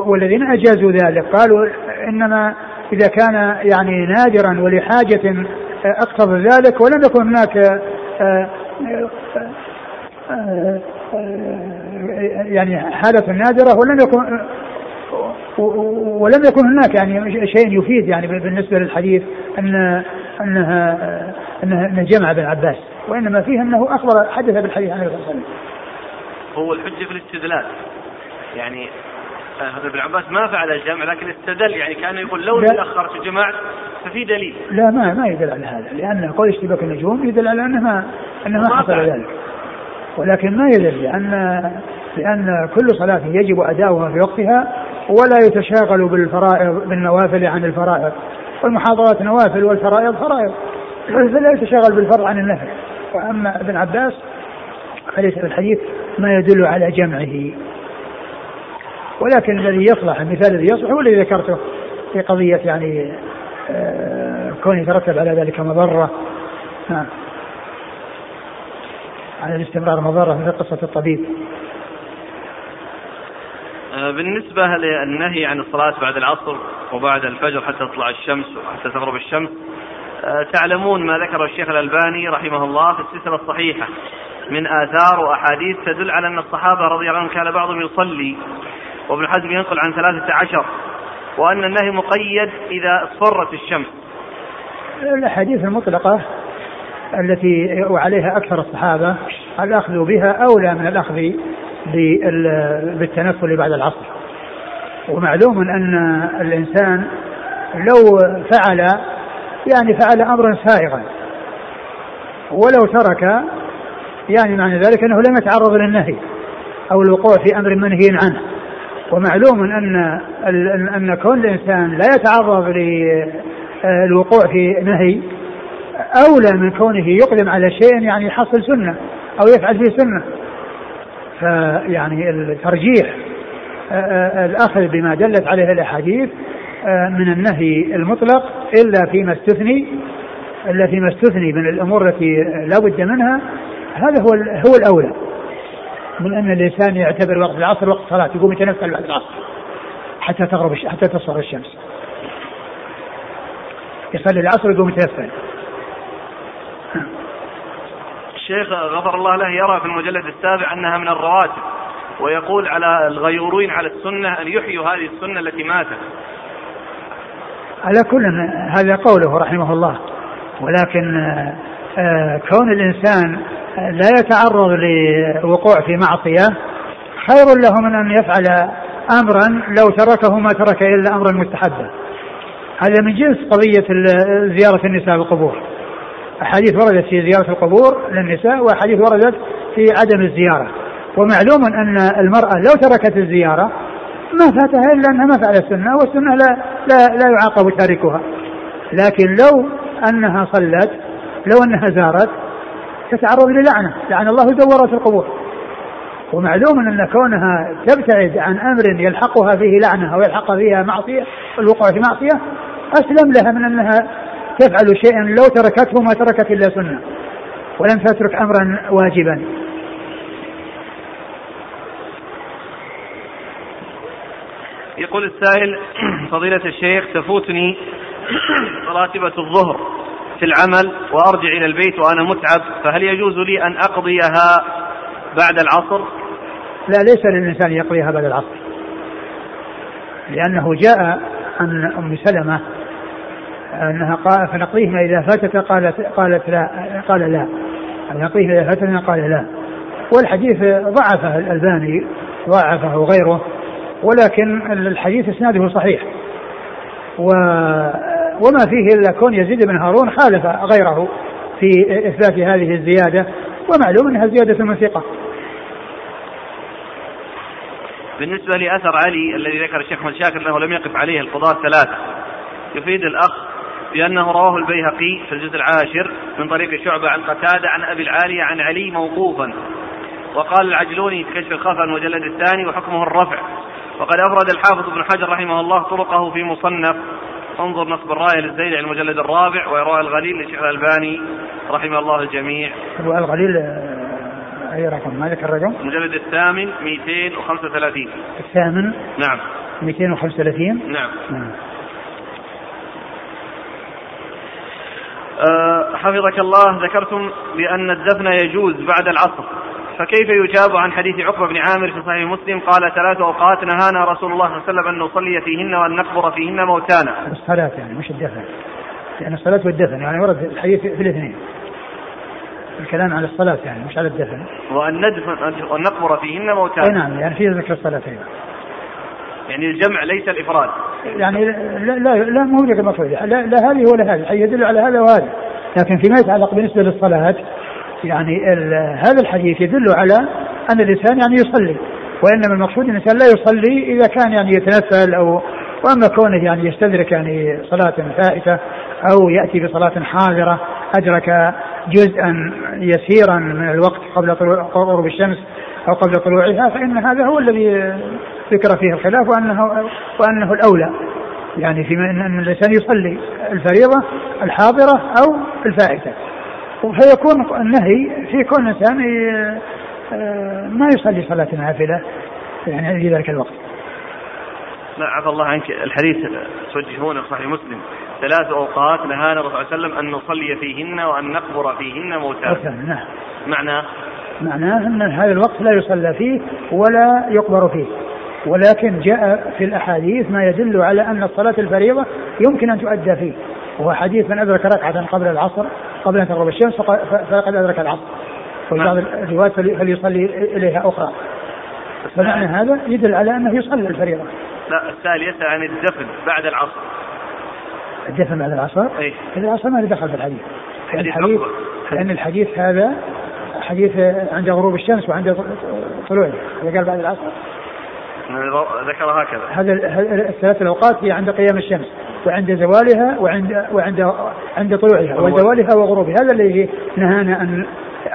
والذين أجازوا ذلك قالوا إنما إذا كان يعني نادرا ولحاجة اقتضى ذلك ولم يكن هناك آه، آه، يعني حالة نادرة ولم يكن ولم يكن هناك يعني شيء يفيد يعني بالنسبة للحديث أن أنها أنها جمع بن عباس وإنما فيه أنه أخبر حدث بالحديث عن النبي هو الحجة في الاستدلال يعني آه، ابن عباس ما فعل الجمع لكن استدل يعني كأنه يقول لو اني اخرت جمعت ففي دليل. لا ما ما يدل على هذا لأن قول اشتباك النجوم يدل على أنه ما أنه ما حصل ذلك. ولكن ما يدل لأن لأن كل صلاة يجب أداؤها في وقتها ولا يتشاغل بالفرائض بالنوافل عن الفرائض. والمحاضرات نوافل والفرائض فرائض. فلا يتشاغل بالفرض عن النفل. وأما ابن عباس فليس في الحديث ما يدل على جمعه. ولكن الذي يصلح المثال الذي يصلح هو الذي ذكرته في قضية يعني آه، كون يترتب على ذلك مضرة. نعم. على الاستمرار مضرة مثل قصة الطبيب. آه، بالنسبة للنهي عن الصلاة بعد العصر وبعد الفجر حتى تطلع الشمس وحتى تغرب الشمس آه، تعلمون ما ذكر الشيخ الألباني رحمه الله في السلسلة الصحيحة من آثار وأحاديث تدل على أن الصحابة رضي الله عنهم كان بعضهم يصلي. وابن حزم ينقل عن ثلاثة عشر وأن النهي مقيد إذا اصفرت الشمس. الأحاديث المطلقة التي وعليها أكثر الصحابة الأخذ بها أولى من الأخذ بالتنفل بعد العصر. ومعلوم أن الإنسان لو فعل يعني فعل أمرا سائغا ولو ترك يعني معنى ذلك أنه لم يتعرض للنهي أو الوقوع في أمر منهي عنه. ومعلوم ان ان كون الإنسان لا يتعرض للوقوع في نهي أولى من كونه يقدم على شيء يعني يحصل سنة أو يفعل فيه سنة. فيعني الترجيح آه، آه، الأخذ بما دلت عليه الأحاديث آه، من النهي المطلق إلا فيما استثني إلا فيما استثني من الأمور التي لا بد منها هذا هو هو الأولى. من أن الإنسان يعتبر وقت العصر وقت صلاة يقوم يتنفل بعد العصر حتى تغرب حتى تصفر الشمس. يصلي العصر يقوم يتنفل. الشيخ غفر الله له يرى في المجلد السابع أنها من الرواتب ويقول على الغيورين على السنة أن يحيوا هذه السنة التي ماتت. على كل هذا قوله رحمه الله. ولكن آه، كون الإنسان لا يتعرض لوقوع في معصية. خير له من أن يفعل أمرا لو تركه ما ترك إلا أمرا مستحبا. هذا من جنس قضية زيارة النساء بالقبور. أحاديث وردت في زيارة القبور للنساء وأحاديث وردت في عدم الزيارة. ومعلوم أن المرأة لو تركت الزيارة ما فاتها إلا أنها ما فعلت السنة والسنة لا, لا, لا يعاقب تاركها. لكن لو أنها صلت لو أنها زارت تتعرض للعنة. لعن الله زورات القبور. ومعلوم أن كونها تبتعد عن أمر يلحقها فيه لعنة أو يلحق فيها معصية الوقوع في معصية أسلم لها من أنها تفعل شيئا لو تركته ما تركت إلا سنة. ولم تترك أمرا واجبا. يقول السائل فضيلة الشيخ تفوتني راتبة الظهر. في العمل وأرجع إلى البيت وأنا متعب فهل يجوز لي أن أقضيها بعد العصر؟ لا ليس للإنسان يقضيها بعد العصر. لأنه جاء عن أم سلمة أنها قال فنقضيهما إذا فاتت قالت قالت لا قال لا. نقضيهما إذا فاتتنا قال لا. والحديث ضعفه الألباني ضعفه غيره ولكن الحديث إسناده صحيح. و وما فيه إلا كون يزيد بن هارون خالف غيره في إثبات هذه الزيادة ومعلوم أنها زيادة من ثقه. بالنسبة لأثر علي الذي ذكر الشيخ محمد شاكر أنه لم يقف عليه القضاة الثلاثه يفيد الأخ بأنه رواه البيهقي في الجزء العاشر من طريق شعبة عن قتادة عن أبي العالية عن علي موقوفا وقال العجلوني في كشف الخفا المجلد الثاني وحكمه الرفع وقد أفرد الحافظ ابن حجر رحمه الله طرقه في مصنف انظر نصب الراية للزيد المجلد الرابع وإرواء الغليل للشيخ الألباني رحمه الله الجميع. إرواء الغليل أي رقم؟ ما ذكر الرقم؟ المجلد الثامن 235 الثامن؟ نعم. 235 نعم. نعم. أه حفظك الله ذكرتم بأن الدفن يجوز بعد العصر. فكيف يجاب عن حديث عقبة بن عامر في صحيح مسلم؟ قال ثلاث أوقات نهانا رسول الله صلى الله عليه وسلم أن نصلي فيهن وأن نقبر فيهن موتانا. الصلاة يعني مش الدفن. يعني الصلاة والدفن يعني ورد الحديث في الاثنين. الكلام على الصلاة يعني مش على الدفن. وأن ندفن وأن نقبر فيهن موتانا. نعم يعني في ذكر الصلاة أيضا يعني الجمع ليس الإفراد. يعني لا لا لا مو المفروض لا, لا هذه ولا هذه. يدل على هذا وهذا. لكن فيما يتعلق بالنسبة للصلاة يعني هذا الحديث يدل على أن الإنسان يعني يصلي وإنما المقصود أن الإنسان لا يصلي إذا كان يعني يتنفل أو وأما كونه يعني يستدرك يعني صلاة فائتة أو يأتي بصلاة حاضرة أدرك جزءا يسيرا من الوقت قبل غروب الشمس أو قبل طلوعها فإن هذا هو الذي ذكر فيه الخلاف وأنه وأنه الأولى يعني في أن الإنسان يصلي الفريضة الحاضرة أو الفائتة. فيكون النهي في كون الإنسان آه، ما يصلي صلاة نافلة يعني في ذلك الوقت. لا عفى الله عنك الحديث توجهونه صحيح مسلم ثلاث أوقات نهانا الرسول صلى الله عليه وسلم أن نصلي فيهن وأن نقبر فيهن موتانا. نعم. معناه معناه أن هذا الوقت لا يصلى فيه ولا يقبر فيه. ولكن جاء في الأحاديث ما يدل على أن الصلاة الفريضة يمكن أن تؤدى فيه. وهو حديث من أدرك ركعة قبل العصر قبل ان تغرب الشمس فقد أدرك العصر وفي بعض الروايات فليصلي إليها أخرى. فمعنى هذا يدل على أنه يصلي الفريضة. لا السائل يسأل عن الدفن بعد العصر. الدفن بعد العصر؟ اي العصر ما له دخل في الحديث. الحديث لأن الحديث هذا حديث عند غروب الشمس وعند طلوعها قال بعد العصر؟ ذكر هكذا. هذا الثلاث الأوقات هي عند قيام الشمس وعند زوالها وعند وعند عند طلوعها وزوالها وغروبها. هذا الذي نهانا عن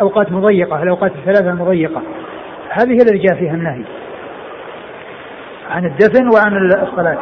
اوقات مضيقه الأوقات الثلاثة المضيقة. هذه هي التي جاء فيها النهي عن الدفن وعن الصلاة.